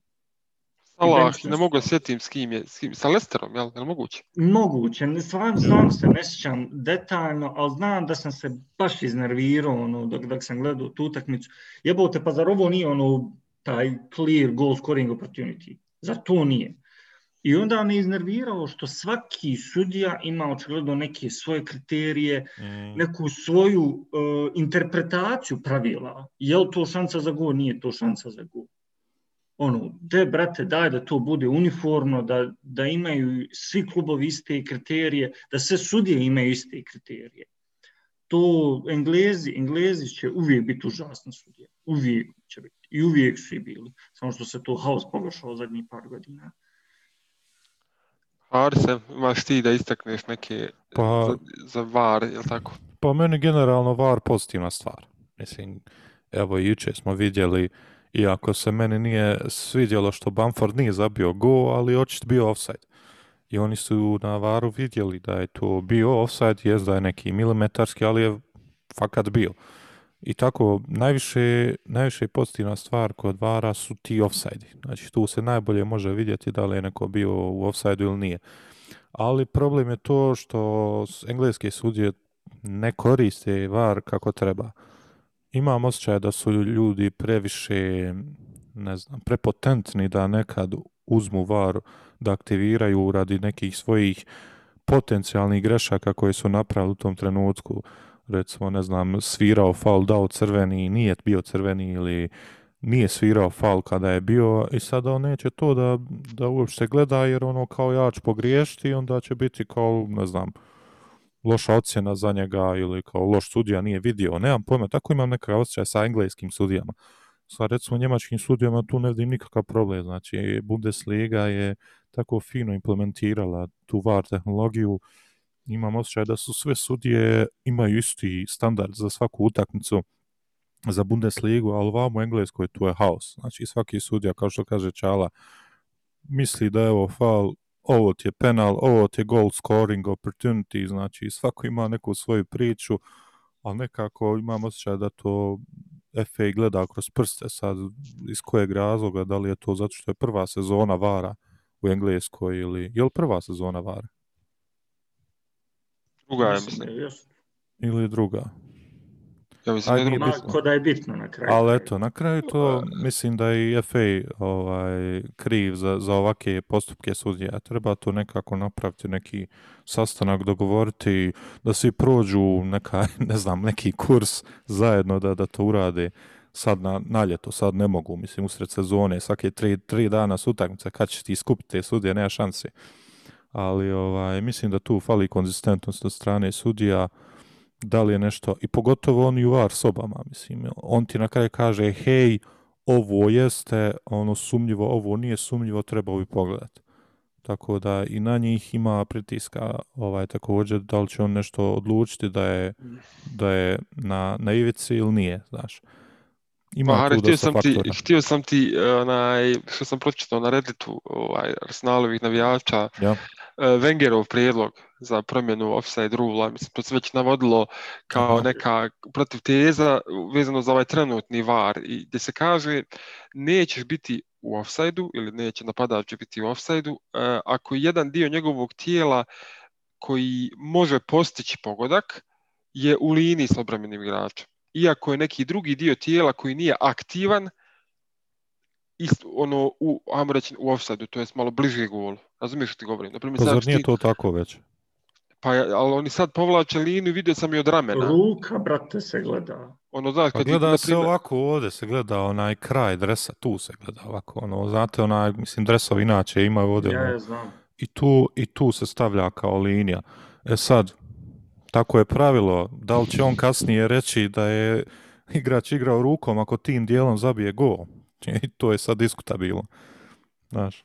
Salah, ne mogu sjetim s kim je, s kim, sa Lesterom, jel, jel moguće? Moguće, ne- stvarno, stvarno se ne sjećam detaljno, ali znam da sam se baš iznervirao ono, dok, dok sam gledao tu utakmicu. Jebote, pa zar ovo nije ono, taj clear goal scoring opportunity? Zar to nije? I onda me iznervirao što svaki sudija ima očigledno neke svoje kriterije, Mm. neku svoju uh, interpretaciju pravila. Je li to šansa za gol, nije to šansa za gol. Ono, de, brate, daj da to bude uniformno, da, da imaju svi klubovi iste kriterije, da sve sudije imaju iste kriterije. To Englezi, Englezi će uvijek biti užasna sudija. Uvijek će biti. I uvijek su i bili. Samo što se to haos pogoršao zadnjih par godina. Arse, imaš ti da istakneš neke Pa- za, za VAR, je li tako? Pa meni generalno VAR pozitivna stvar. Mislim, evo i jučer smo vidjeli, iako se meni nije svidjelo što Bamford nije zabio go, ali očit bio offside. I oni su na VARu vidjeli da je to bio offside, jest da je neki milimetarski, ali je fakat bio. I tako, najviše, najviše pozitivna stvar kod VARa su ti offside. Znači, tu se najbolje može vidjeti da li je neko bio u offside ili nije. Ali problem je to što engleske sudije ne koriste VAR kako treba. Imam osjećaj da su ljudi previše, ne znam, prepotentni da nekad uzmu VAR da aktiviraju radi nekih svojih potencijalnih grešaka koje su napravili u tom trenutku. Recimo, ne znam, svirao faul, dao crveni, nije bio crveni ili nije svirao faul kada je bio i sada on neće to da, da uopšte gleda jer ono kao ja ću pogriješiti onda će biti kao, ne znam, loša ocjena za njega ili kao loš sudija nije vidio, nemam pojma, tako imam neka osjećaj sa engleskim sudijama. Sa recimo njemačkim sudijama tu ne vidim nikakav problem, znači Bundesliga je tako fino implementirala tu VAR tehnologiju, imam osjećaj da su sve sudije imaju isti standard za svaku utakmicu za Bundesligu, ali vam u Engleskoj tu je haos. Znači svaki sudija, kao što kaže Čala, misli da je ovo faul, ovo ti je penal, ovo ti je goal scoring opportunity, znači svako ima neku svoju priču, ali nekako imam osjećaj da to FA gleda kroz prste sad iz kojeg razloga, da li je to zato što je prva sezona Vara u Engleskoj ili je li prva sezona Vara? Druga je, Mislim ili druga? Ja mislim da je bitno. Da je bitno na kraju. Ali eto, na kraju to mislim da je i FA ovaj, kriv za, za ovake postupke sudija. Treba to nekako napraviti, neki sastanak, dogovoriti da svi prođu neka, ne znam, neki kurs zajedno da, da to urade sad na, na ljeto, sad ne mogu, mislim, usred sezone, svake tri, tri dana su utakmice, kad ćeš ti skupiti te sudije, nema šanse. Ali ovaj, mislim da tu fali konzistentnost od strane sudija, da li je nešto, i pogotovo oni u VAR sobama, mislim, on ti na kraju kaže, hej, ovo jeste, ono sumnjivo, ovo nije sumnjivo, treba bi pogledati. Tako da i na njih ima pritiska ovaj također da li će on nešto odlučiti da je da je na na ivici ili nije, znaš. Ima Pa, Hare, tu htio sam ti, faktora. htio sam ti, onaj, što sam pročitao na Redditu, ovaj, Arsenalovih navijača, Ja. E, Wengerov prijedlog za promjenu offside rula, mislim, to se već navodilo kao neka protiv teza vezano za ovaj trenutni VAR, i gdje se kaže nećeš biti u offside-u ili neće napadač biti u offside-u e, ako jedan dio njegovog tijela koji može postići pogodak je u liniji s obrambenim igračem. Iako je neki drugi dio tijela koji nije aktivan, ist, ono, u, ajmo reći, u offside-u, to je malo bliže golu. Razumiješ što ti govorim? Naprimjer, Pa sad zar nije ti- to tako već? Pa, ali oni sad povlače liniju, vidio sam i od ramena. Ruka, brate, se gleda. Ono, znaš, Pa kad ti, gleda se naprimjer- ovako ovdje, se gleda onaj kraj dresa, tu se gleda ovako, ono, znate, onaj, mislim, dresovi inače imaju ovdje, Ja ono, je znam. i tu, i tu se stavlja kao linija. E sad, tako je pravilo, da li će on kasnije reći da je igrač igrao rukom ako tim dijelom zabije gol? I to je sad diskutabilno. Znaš.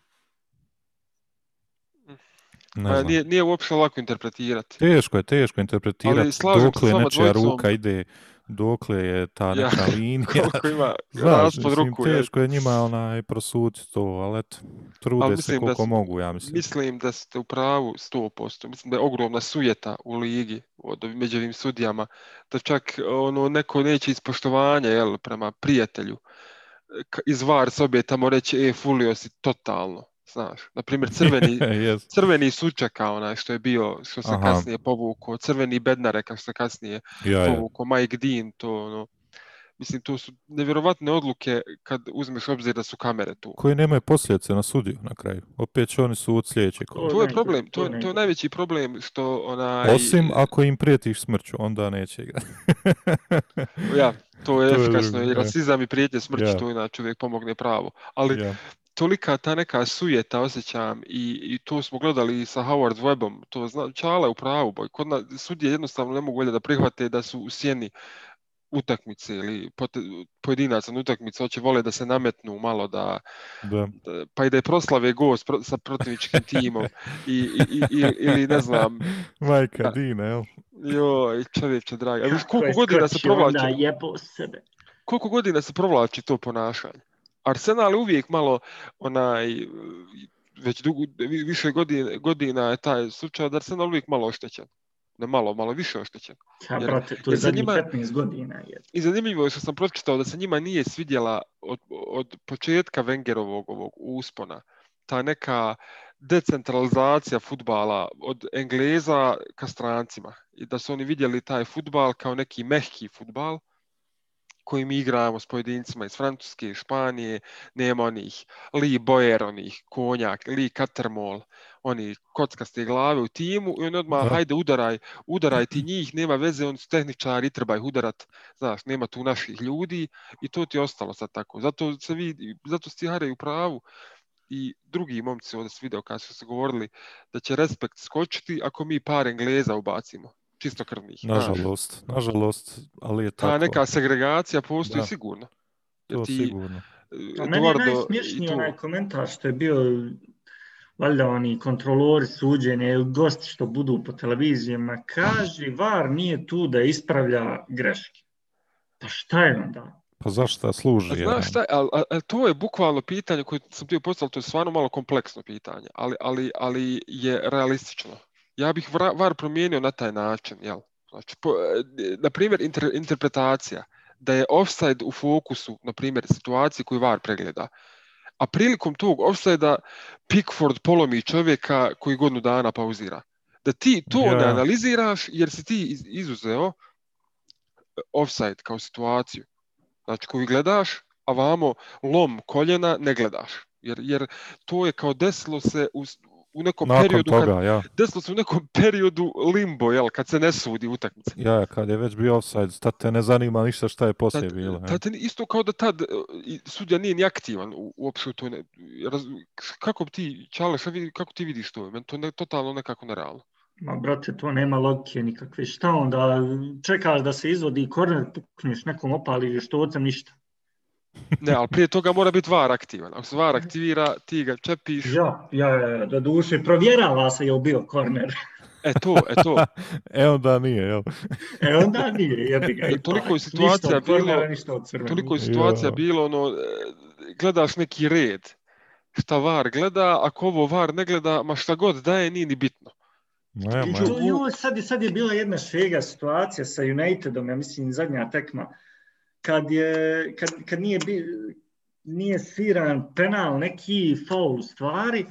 Ne Pa, znam. nije, nije uopšte lako interpretirati. Teško je, teško interpretirati Ali dokle nečija dvojicom. ruka ide, dokle je ta Ja, neka linija. Koliko ima Znaš, mislim, ruku. je. teško je njima onaj prosuditi to, ali eto, trude Ali se da koliko s- mogu, ja mislim. Mislim da ste u pravu 100%. Mislim da je ogromna sujeta u ligi od među ovim sudijama. Da čak ono neko neće iz poštovanja jel, prema prijatelju iz VAR sobe tamo reći e, fulio si totalno. Znaš, na primjer crveni, Yes. crveni sučaka onaj što je bio, što se Aha. kasnije povukao, crveni bednarek što se kasnije Ja, ja. povukao, Mike Dean, to ono, Mislim, to su nevjerovatne odluke kad uzmeš obzir da su kamere tu. Koji nemaju posljedice na sudiju na kraju. Opet će oni sud sljedeće kola. To je ne, problem, to to, je- to je najveći problem što onaj... Osim ako im prijetiš smrću, onda neće igrati. Ja, to je To je efikasno i rasizam i prijetnje smrću, Ja. to inače uvijek pomogne pravo. Ali ja. tolika ta neka sujeta osjećam i, i to smo gledali sa Howard Webbom, to zna, Čala je u pravu, boj. Kod nas sudije jednostavno ne mogu da prihvate da su u sjeni utakmice ili pojedinaca na utakmice, hoće vole da se nametnu malo da, Da. da- pa i da je proslave gost pro, sa protivničkim timom i, i, i, ili ne znam, Majka Da. Dina, jel? joj, čovječe dragi, a viš Kako koliko je godina se provlači, jebo sebe. koliko godina se provlači to ponašanje? Arsenal je uvijek malo onaj već dugo, vi- više godina, godina je taj slučaj da Arsenal uvijek malo oštećen. Ne malo, malo više oštećen. Ja, Jer- brate, to je jer zadnjih njima- 15 godina. Je. I zanimljivo je što sam pročitao da se njima nije svidjela od, od početka Wengerovog ovog uspona ta neka decentralizacija futbala od Engleza ka strancima i da su oni vidjeli taj futbal kao neki mehki futbal koji mi igramo s pojedincima iz Francuske, Španije, nema onih Lee Boyer, onih konjak, Lee Catermall, oni kockaste glave u timu i on odmah, Da. hajde udaraj, udaraj ti njih, nema veze, oni su tehničari i treba ih udarat, znaš, nema tu naših ljudi i to ti je ostalo sad tako. Zato se vidi, zato ste Harry u pravu i drugi momci ovdje se video kad su se govorili da će respekt skočiti ako mi par Engleza ubacimo, čisto krvnih. znaš. Nažalost, nažalost, ali je Ta tako. neka segregacija postoji Da. sigurno. Jer To ti, sigurno. e, A meni je Eduardo najsmješniji onaj komentar što je bio valjda oni kontrolori suđenja ili gosti što budu po televizijama, kaži VAR nije tu da ispravlja greške. Pa šta je onda? Pa zašto služi? A znaš šta, ali, ali to je bukvalno pitanje koje sam htio postaviti, to je stvarno malo kompleksno pitanje, ali, ali, ali je realistično. Ja bih VAR promijenio na taj način, jel? Znači, po, e, na primjer, inter, interpretacija da je offside u fokusu, na primjer, situacije koju VAR pregleda, a prilikom tog offside-a Pickford polomi čovjeka koji godinu dana pauzira. Da ti to ne Ja. analiziraš jer si ti iz- izuzeo offside kao situaciju. Znači koju gledaš, a vamo lom koljena ne gledaš. Jer, jer to je kao desilo se u, u nekom Nakon periodu toga, kad, ja. desilo se u nekom periodu limbo, jel, kad se ne sudi utakmica. Ja, kad je već bio offside, tad te ne zanima ništa šta je poslije Tad, bilo. tad te ni- isto kao da tad e, i sudija nije ni aktivan u, u toj ne, raz, kako bi ti, Čale, šta vidi, kako ti vidiš to? Meni to ne, totalno nekako nerealno. Ma, brate, to nema logike nikakve. Šta onda? Čekaš da se izvodi korner, pukneš nekom opali štocem, ništa. Ne, ali prije toga mora biti VAR aktivan. Ako se VAR aktivira, ti ga čepiš. Ja, ja, ja, do duše, provjerava se je bio korner. E to, e to. e onda nije, jel? E onda nije, jebi ga. Jer toliko je situacija ništa kornera, bilo- ništa. Toliko je situacija Ja. bilo, ono, e, gledaš neki red, šta VAR gleda, ako ovo VAR ne gleda, ma šta god daje, nije ni bitno. Ma, to, joj, sad, je, sad je bila jedna šega situacija sa Unitedom, ja mislim zadnja tekma, kad, je, kad, kad nije, bi, nije sviran penal, neki faul stvari,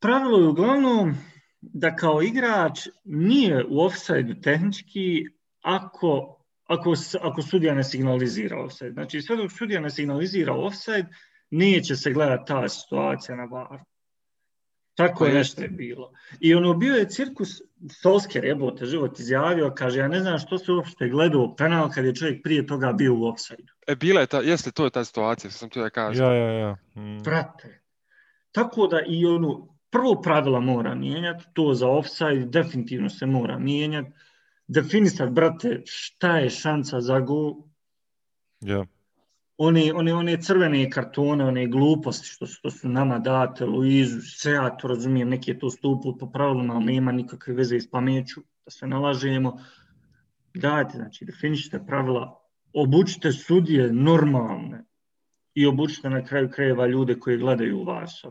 pravilo je uglavnom da kao igrač nije u offside tehnički ako, ako, ako sudija ne signalizira offside. Znači sve dok sudija ne signalizira offside, neće se gledati ta situacija na varu. Tako je nešto je bilo. I ono bio je cirkus, Solskjaer jebote život izjavio, kaže ja ne znam što se uopšte gledao penal kad je čovjek prije toga bio u offside. E, bila je ta, jeste, to je ta situacija, što sam htio da kažem. ja, ja, ja. Mm. Prate. Tako da i ono, prvo pravila mora mijenjati, to za offside definitivno se mora mijenjati. Definisati, brate, šta je šansa za gol, Ja oni, oni, one crvene kartone, one gluposti što su, to su nama date, Luizu, sve ja to razumijem, neki je to stupu po pravilima, ali nema nikakve veze iz pameću, da se nalažemo. Dajte, znači, definišite pravila, obučite sudije normalne i obučite na kraju krajeva ljude koji gledaju vas.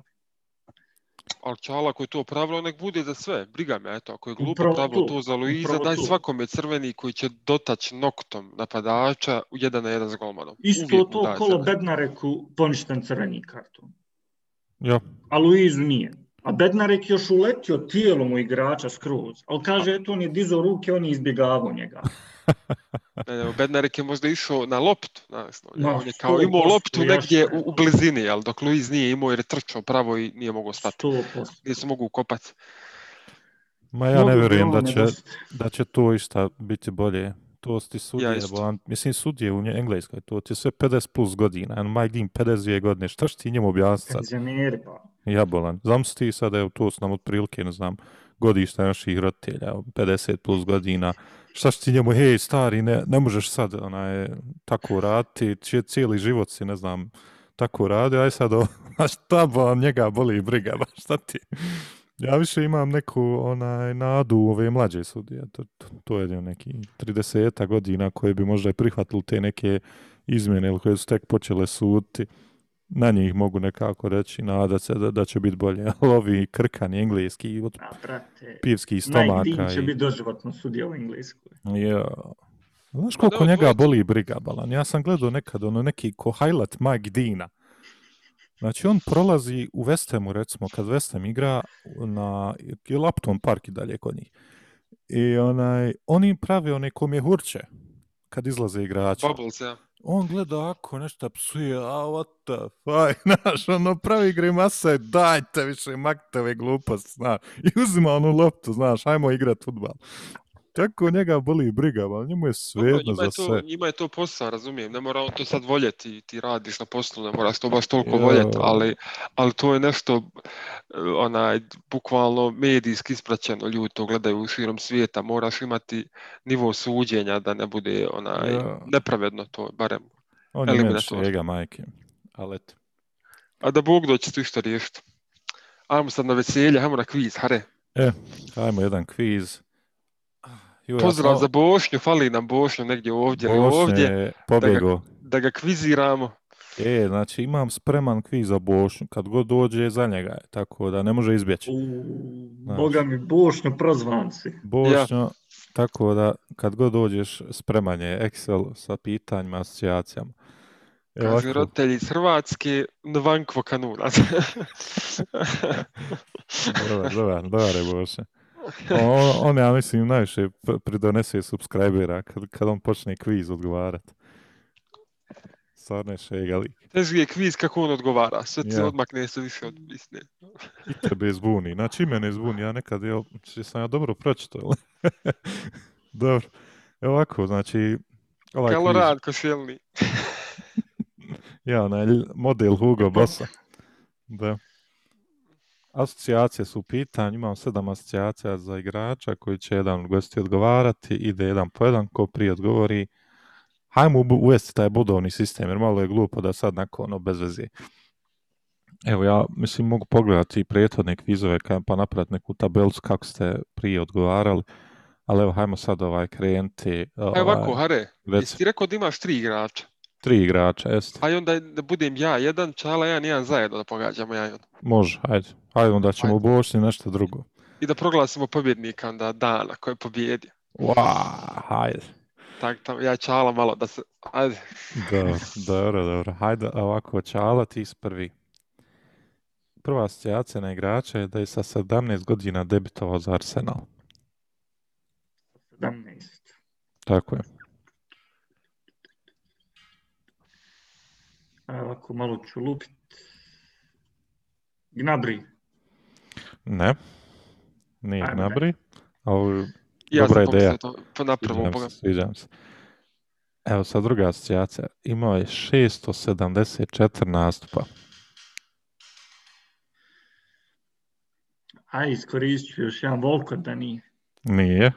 Ali čala, ako je to pravilo, nek bude za sve. Briga me, eto, ako je glupo Upravo pravilo to, to za Luiza, upravo daj to. svakome crveni koji će dotać noktom napadača u jedan na jedan s golmanom. Isto Uvijek to kolo crveni. Bednareku poništen crveni karton, Ja. a Luizu nije. A Bednarek još uletio tijelom u igrača skroz, ali kaže, eto, on je dizo ruke, on je izbjegavao njega. Ne, ne, Bednarek je možda išao na loptu, znaš, no, on je kao 100% imao loptu negdje u, u blizini, ali dok Luiz nije imao jer je trčao pravo i nije mogao stati. 100%. Nije se mogu ukopati. Ma ja ne vjerujem da će, da će to išta biti bolje. To su ti sudije, isto. bolan, mislim sudije u Engleskoj, to ti je sve 50 plus godina, a Mike Dean 52 godine, šta će ti njemu objasniti sad? Penzioneri, pa. Jabolan. Znam se ti sada, evo, to su nam otprilike, ne znam, godišta naših roditelja, evo, 50 plus godina. Šta će ti njemu, hej, stari, ne, ne možeš sad onaj, tako raditi, će cijeli život si, ne znam, tako radi, aj sad, o, a šta bo, njega boli briga, ba, šta ti? Ja više imam neku onaj nadu u ove mlađe sudije. To, to, to je neki 30 godina koje bi možda prihvatili te neke izmjene ili koje su tek počele suditi na njih mogu nekako reći, nadat se da, da će biti bolje. Ali ovi krkani engleski, od A, brate, pivskih Mike stomaka. Dean će I, biti doživotno sudija u Engleskoj. ja. Znaš Ma koliko da, njega boli briga, Balan? Ja sam gledao nekad ono neki ko highlight Mike Deana. Znači on prolazi u West Hamu, recimo, kad West Ham igra na je Upton Park i dalje kod njih. I onaj, oni prave one komjehurče kad izlaze igrači. Bubbles, ja on gleda ako nešto psuje, a what the fuck, znaš, ono pravi grimase, dajte više makte ove gluposti, znaš, i uzima onu loptu, znaš, hajmo igrat futbal. Kako njega boli briga, ali njemu je svejedno za je, to, sve. njima je to posao, razumijem. Ne mora on to sad voljeti, ti radiš na poslu, ne moraš to baš toliko Ja. voljeti, ali, ali to je nešto, eh, onaj, bukvalno medijski ispraćeno, ljudi to gledaju širom svijeta, moraš imati nivo suđenja da ne bude onaj, Ja. nepravedno to, barem. On je šega, majke. Ali eto. A da Bog doći to isto riješiti. Ajmo sad na veselje, ajmo na kviz, hare. E, hajmo jedan kviz. Ju, ja Pozdrav sam- za Bošnju, fali nam Bošnju negdje ovdje ili ovdje, je pobjegao. da ga kviziramo. E, znači imam spreman kviz za Bošnju, kad god dođe za njega je, tako da ne može izbjeći. Znaš. boga mi, bošnju prozvanci. Bošnjo, tako da kad god dođeš spreman je Excel sa pitanjima, asocijacijama. E, Kaže ovako, roditelji iz Hrvatske, Nvankvo kanunac. dobar, dobar, dobar je Bošnja. On, on, ja mislim, najviše pridonese subscribera kad, kad on počne kviz odgovarat. Stvarno je šega lik. Teži je kviz kako on odgovara, sve se Ja. odmakne se više od istine. I tebe zbuni. Znači i mene zbuni. Ja nekad, jel, sam ja dobro pročitao. jel? dobro. Evo ovako, znači, ovaj kviz, Kaloran košelni. ja, onaj model Hugo Bossa. Da. Asocijacije su u pitanju, imam sedam asocijacija za igrača koji će jedan gosti odgovarati, ide jedan po jedan, ko prije odgovori. Hajmo uvesti taj bodovni sistem, jer malo je glupo da sad nakon ono bez veze. Evo ja, mislim, mogu pogledati i prethodne kvizove pa napraviti neku tabelcu kako ste prije odgovarali, ali evo, hajmo sad ovaj krenuti. Aj ovako, Ovaj, Hare, jesi ti rekao da imaš tri igrača? Tri igrača, jest. Aj onda da budem ja jedan, Čala jedan, jedan zajedno da pogađamo ja i on. Može, ajde. Ajde, onda ćemo Ajde. u Bošnji nešto drugo. I da proglasimo pobjednika onda dana koji je pobjedio. Wow, hajde. Tak, tam, ja Čala malo da se, ajde. Dobro, dobro, dobro. Hajde ovako, Čala, ti si prvi. Prva asocijacija na igrača je da je sa 17 godina debitovao za Arsenal. 17. Tako je. Ovako malo ću lupit. Gnabri. Ne. Nije Ajde. Gnabry, ali Ja Dobra sam ideja. pomislio to po napravo sviđam Boga. sviđam se. Evo sad druga asocijacija. Imao je 674 nastupa. Aj, iskoristit ću još jedan Volko da nije. Nije.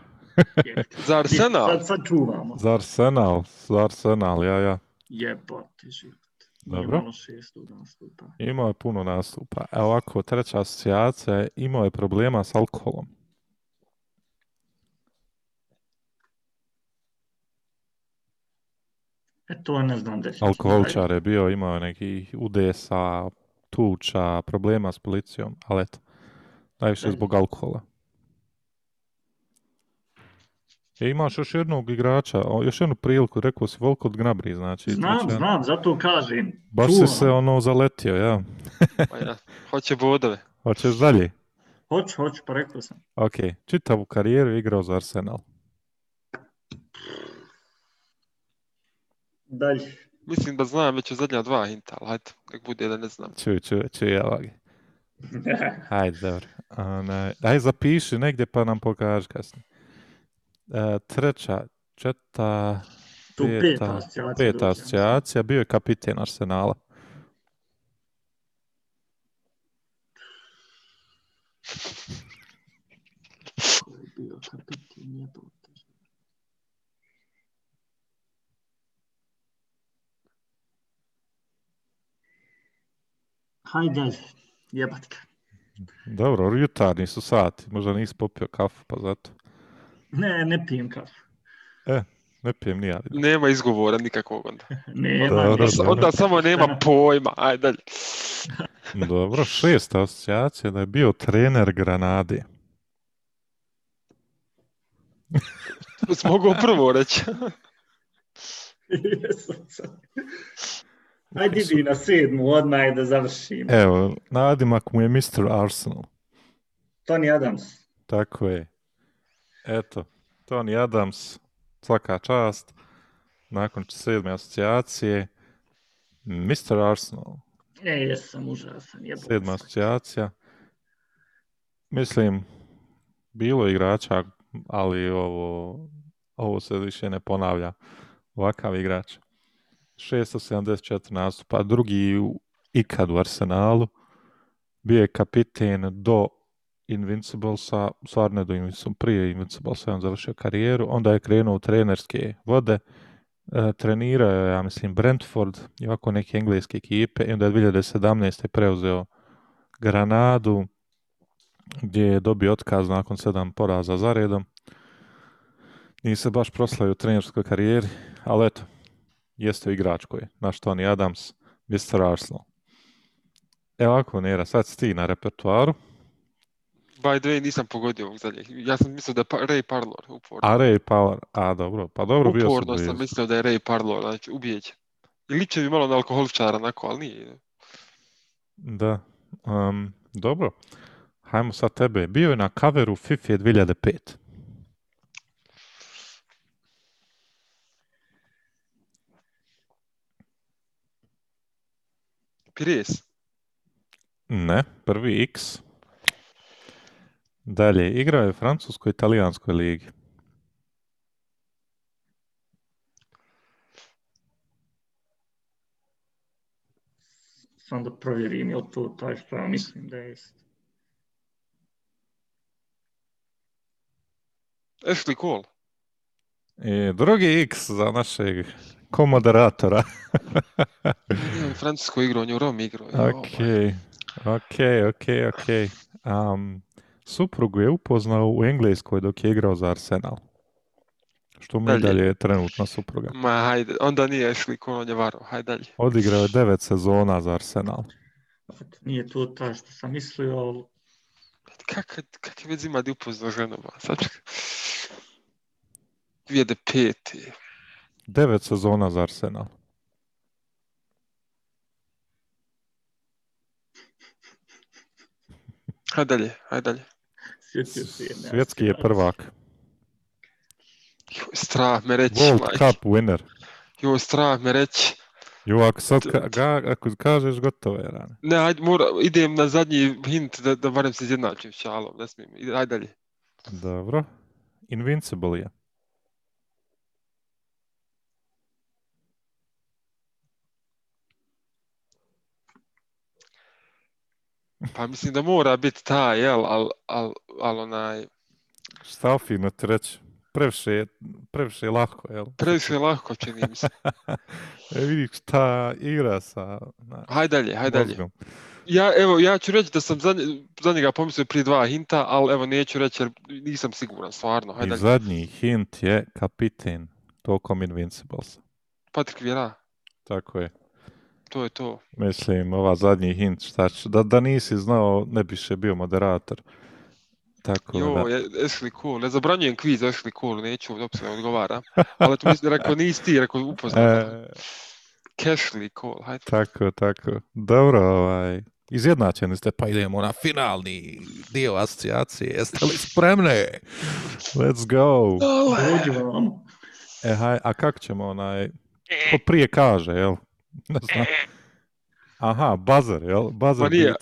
Za Arsenal? Sad, sad čuvamo. Za Arsenal, za Arsenal, ja, ja. Jebote život. Dobro. U nastupa. Imao je puno nastupa. Evo ovako, treća asocijacija je imao je problema s alkoholom. E to ne znam da će. Alkoholičar je bio, imao je nekih udesa, tuča, problema s policijom, ali eto, najviše zbog alkohola. E, imaš još jednog igrača, još jednu priliku, rekao si Volko od Gnabry, znači. Znam, znači, znam, zato kažem. Baš si se ono zaletio, ja. Pa ja. Hoće bodove. Hoćeš dalje? Hoću, hoću, pa rekao sam. Ok, čitavu karijeru je igrao za Arsenal. Dalje. Mislim da znam već od zadnja dva hinta, ali hajde, nek bude da ne znam. Čuj, čuj, čuj, evo ga. Hajde, dobro. Onaj, aj zapiši negdje pa nam pokaži kasnije. E, treća, četa, Tu peta peta, asocijacija. peta asocijacija, bio je kapiten Arsenala. Ko je bio kapiten, jebote. Hajde dalje, jebat ga. Dobro, jutarnji su sati, možda nisi popio kafu, pa zato. Ne, ne pijem kafu. Ne pijem ni ja. Nema izgovora nikakvog onda. Nema Dobro, dobro. Onda samo nema pojma, ajde dalje. Dobro, šesta asocijacija da je bio trener Granade. Mogao prvo reći. Ajde idi na sedmu odmah i da završimo. Evo, nadimak mu je Mr. Arsenal. Tony Adams. Tako je. Eto, Tony Adams, svaka čast. Nakon sedme asocijacije, Mr. Arsenal, E, jesam užasan. Jebote. sedma asocijacija. Mislim, bilo igrača, ali ovo, ovo se više ne ponavlja. Ovakav igrač. 674 nastupa, drugi ikad u Arsenalu. Bio je kapiten do Invinciblesa, stvarno do Invinciblesa, prije Invinciblesa je on završio karijeru, onda je krenuo u trenerske vode, e, trenirao je, ja mislim, Brentford i ovako neke engleske ekipe i onda je 2017. preuzeo Granadu, gdje je dobio otkaz nakon sedam poraza za redom. Nije se baš proslavio u trenerskoj karijeri, ali eto, jeste igrač koji je, naš Tony Adams, Mr. Arsenal. Evo ovako, Nera, sad si ti na repertuaru. By the way, nisam pogodio ovog zadnjeg. Ja sam mislio da je pa, Ray Parlor uporno. A Ray Power, a dobro, pa dobro bio sam uporno sam mislio da je Ray Parlor, znači ubijeće. I liče mi malo na alkoholičara, onako, ali nije. Da, um, dobro. Hajmo sad tebe. Bio je na coveru FIFA 2005. Pires. Ne, prvi X. Dalje, igrao je u francuskoj i italijanskoj ligi. Sam da provjerim je li to taj što ja mislim da je. Ashley Cole. I drugi X za našeg komoderatora. Nije u Francuskoj igrao, on je u Romi igrao. Jo, Ok, ok, ok, ok. Um, suprugu je upoznao u Engleskoj dok je igrao za Arsenal. Što mu je Dalje. dalje trenutna supruga. Ma hajde, onda nije Ashley Cole, on je varo. Hajde dalje. Odigrao je devet sezona za Arsenal. Nije to taj što sam mislio, ali Kak, kakve veze ima da je upoznao ženu? ma? Sad čekaj. 2005. Devet sezona za Arsenal. Hajde dalje, hajde dalje. Sjetio se jedne Svjetski je prvak. Joj, strah me reći, World majke. Cup winner. Joj, strah me reći. Jo, ako sad ka, ga, ako kažeš gotovo je rane. Ne, hajde, mora, idem na zadnji hint da, da barem se izjednačim s Čalom, ne smijem. Hajde dalje. Dobro. Invincible je. Pa mislim da mora biti ta, jel, al, al, al onaj, Šta fino ti reći? Previše, je- previše je lako, jel? previše je lahko čini mi se. E, vidiš šta igra sa na, Hajde dalje, hajde dalje. Ja, evo, ja ću reći da sam za, za njega pomislio prije dva hinta, ali evo neću reći jer nisam siguran, stvarno. I Hajde dalje. zadnji hint je kapiten tokom Invincibles. Patrick Vieira, Tako je. To je to. Mislim, ova zadnji hint, šta ću, da, da nisi znao, ne biše bio moderator. Tako Jo, da, je, Ashley Cole, ne zabranjujem kviz Ashley Cole, neću, ne odgovara. Ali tu mislim, rekao nisi ti, rekao upoznao. e, Cashley Cole, hajde. tako, tako. Dobro, ovaj, izjednačeni ste, pa idemo na finalni dio asocijacije. Jeste li spremni? Let's go. Vam. E, haj, a kako ćemo onaj, Ko prije kaže, jel? Ne znam. Aha, buzzer, jel? Buzzer Pa nije,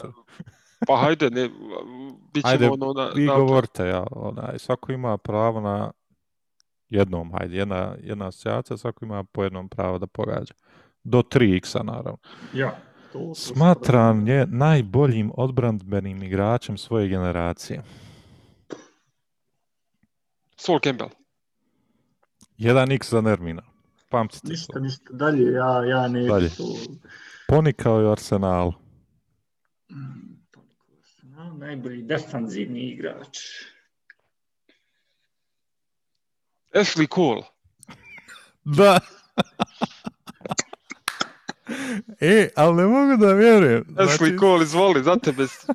pa hajde, ne, bit ćemo Ajde, ono na, vi na- govorite, ja, onaj, svako ima pravo na jednom, hajde, jedna, jedna asocijacija, svako ima po jednom pravo da pogađa. Do 3x-a, naravno. Ja. To Smatran je najboljim odbrandbenim igračem svoje generacije. Sol Campbell. 1x za Nermina. Pamtite to. Ništa, ništa dalje, ja, ja neću Dalje. to... Ponikao je Arsenalu. Mm, no, najbolji defanzivni igrač. Ashley Cole. Da. e, ali ne mogu da vjerujem. Ashley Cole, izvoli, za tebe s- Ali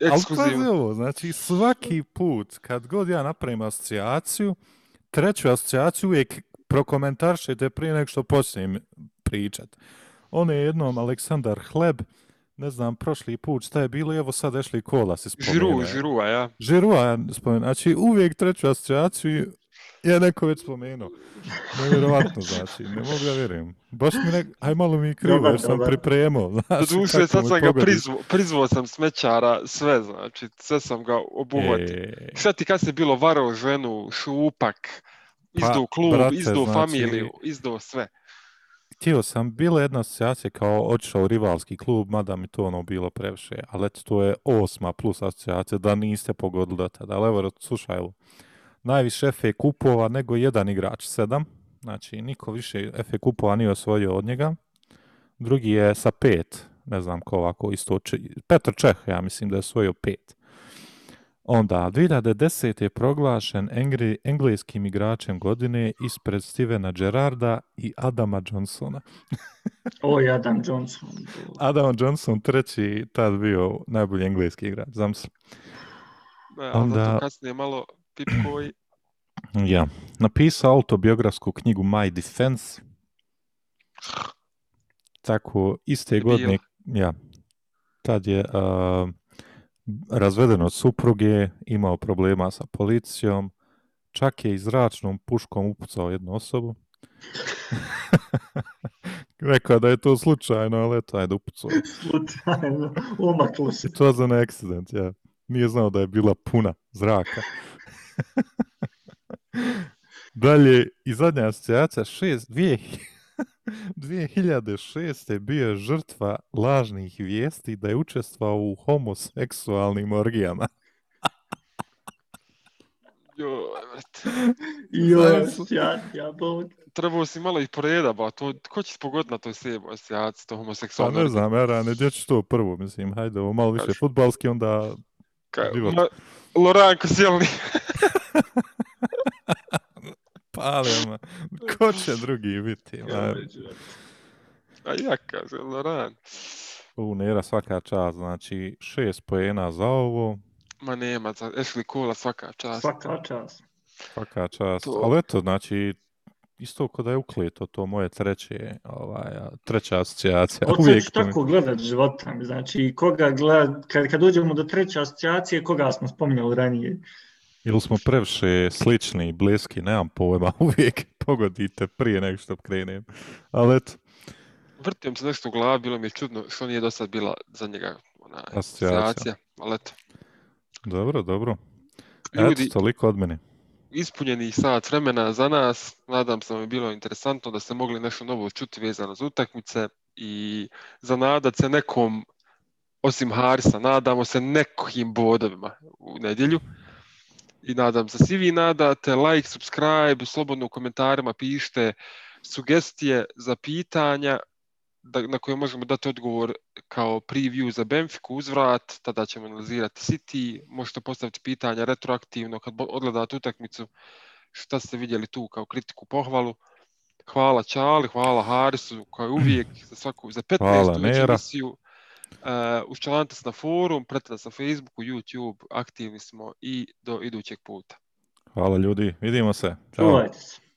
pazi ekskluzivno. ovo, znači svaki put kad god ja napravim asocijaciju, treću asocijaciju uvijek prokomentaršite prije nego što počnem pričat. On je jednom Aleksandar Hleb, ne znam, prošli put šta je bilo, evo sad Ashley Kola se spomenuo. Žiru, Žirua, ja. Žirua ja spomenuo. Znači uvijek treću asocijaciju je neko već spomenuo. Nevjerovatno znači, ne mogu da vjerujem. Baš mi ne, aj malo mi je krivo Dobar, jer sam dobar. pripremao. Znači, Doduše, kako sad sam ga prizvo, prizvao sam smećara, sve, znači, sve sam ga obuhvatio. E, Šta ti kad se bilo varao ženu, šupak, izdao klub, Pa, brate, izdao znači- familiju, izdao sve. htio sam, bila je jedna asocijacija kao otišao u rivalski klub, mada mi to ono bilo previše, ali eto, to je osma plus asocijacija, da niste pogodili do tada. Ali evo, slušaj ovo. Najviše FA kupova nego jedan igrač, sedam. Znači, niko više FA kupova nije osvojio od njega. Drugi je sa pet, ne znam ko ovako isto, Petr Čeh, ja mislim da je osvojio pet. Onda, 2010. je proglašen engri, engleskim igračem godine ispred Stevena Gerrarda i Adama Johnsona. O, Adam Johnson. Adam Johnson treći tad bio najbolji engleski igrač. Ne, a Onda- kasnije malo pipko i Ja. Napisao autobiografsku knjigu My Defense. Tako, iste godine, ja, tad je uh, razveden od supruge, imao problema sa policijom, čak je i zračnom puškom upucao jednu osobu. Rekao da je to slučajno, ali eto, ajde upucao. Slučajno, omaklo se. It was an accident, ja. Nije znao da je bila puna zraka. Dalje, i zadnja asocijacija, šest, dvije, 2006. bio je žrtva lažnih vijesti da je učestvao u homoseksualnim orgijama. Joj, Zamisli. ja, ja, bog. trebao si malo i poreda, ba, to, ko će pogoditi na toj sebi asocijaciji, to Pa homoseksualno? ne znam, Erane, gdje ćeš to prvo, mislim, hajde, ovo malo više Kaži. futbalski, onda Ka, život. ma, Loran Koscielny. palema. Ko će drugi biti? Ma. A ja kažem, Loran. U, Nera, svaka čast, znači šest pojena za ovo, Ma nema, za Ashley Cole svaka čast. Svaka čast. svaka čast. To- Ali eto, znači, isto kod da je ukleto to moje treće, ovaj, treća asocijacija. Od sad Uvijek ću to mi- tako gledat života. Znači, koga gled, kad, kad uđemo do treće asocijacije, koga smo spominjali ranije? Ili smo previše slični, bliski, nemam pojma, uvijek pogodite prije nego što krenem. Ali eto, Vrtio mi se nešto u glavi, bilo mi je čudno što nije do sad bila za njega ona Asocijacija. Ali eto, dobro, dobro. Ljudi- Eto, toliko od mene. ispunjeni sat vremena za nas. Nadam se da vam je bilo interesantno da ste mogli nešto novo čuti vezano za utakmice i za nadat se nekom, osim Harisa, nadamo se nekim bodovima u nedjelju. I nadam se svi vi nadate, like, subscribe, slobodno u komentarima pišite sugestije za pitanja da, na koje možemo dati odgovor kao preview za Benfiku uzvrat, tada ćemo analizirati City, možete postaviti pitanja retroaktivno kad odgledate utakmicu, šta ste vidjeli tu kao kritiku, pohvalu. Hvala Čali, hvala Harisu, kao i uvijek, za svaku, za 15. Hvala, već Nera. emisiju. Uh, učlanite se na forum, pratite nas na Facebooku, YouTube, aktivni smo i do idućeg puta. Hvala ljudi, vidimo se. Ćao. Čuvajte se.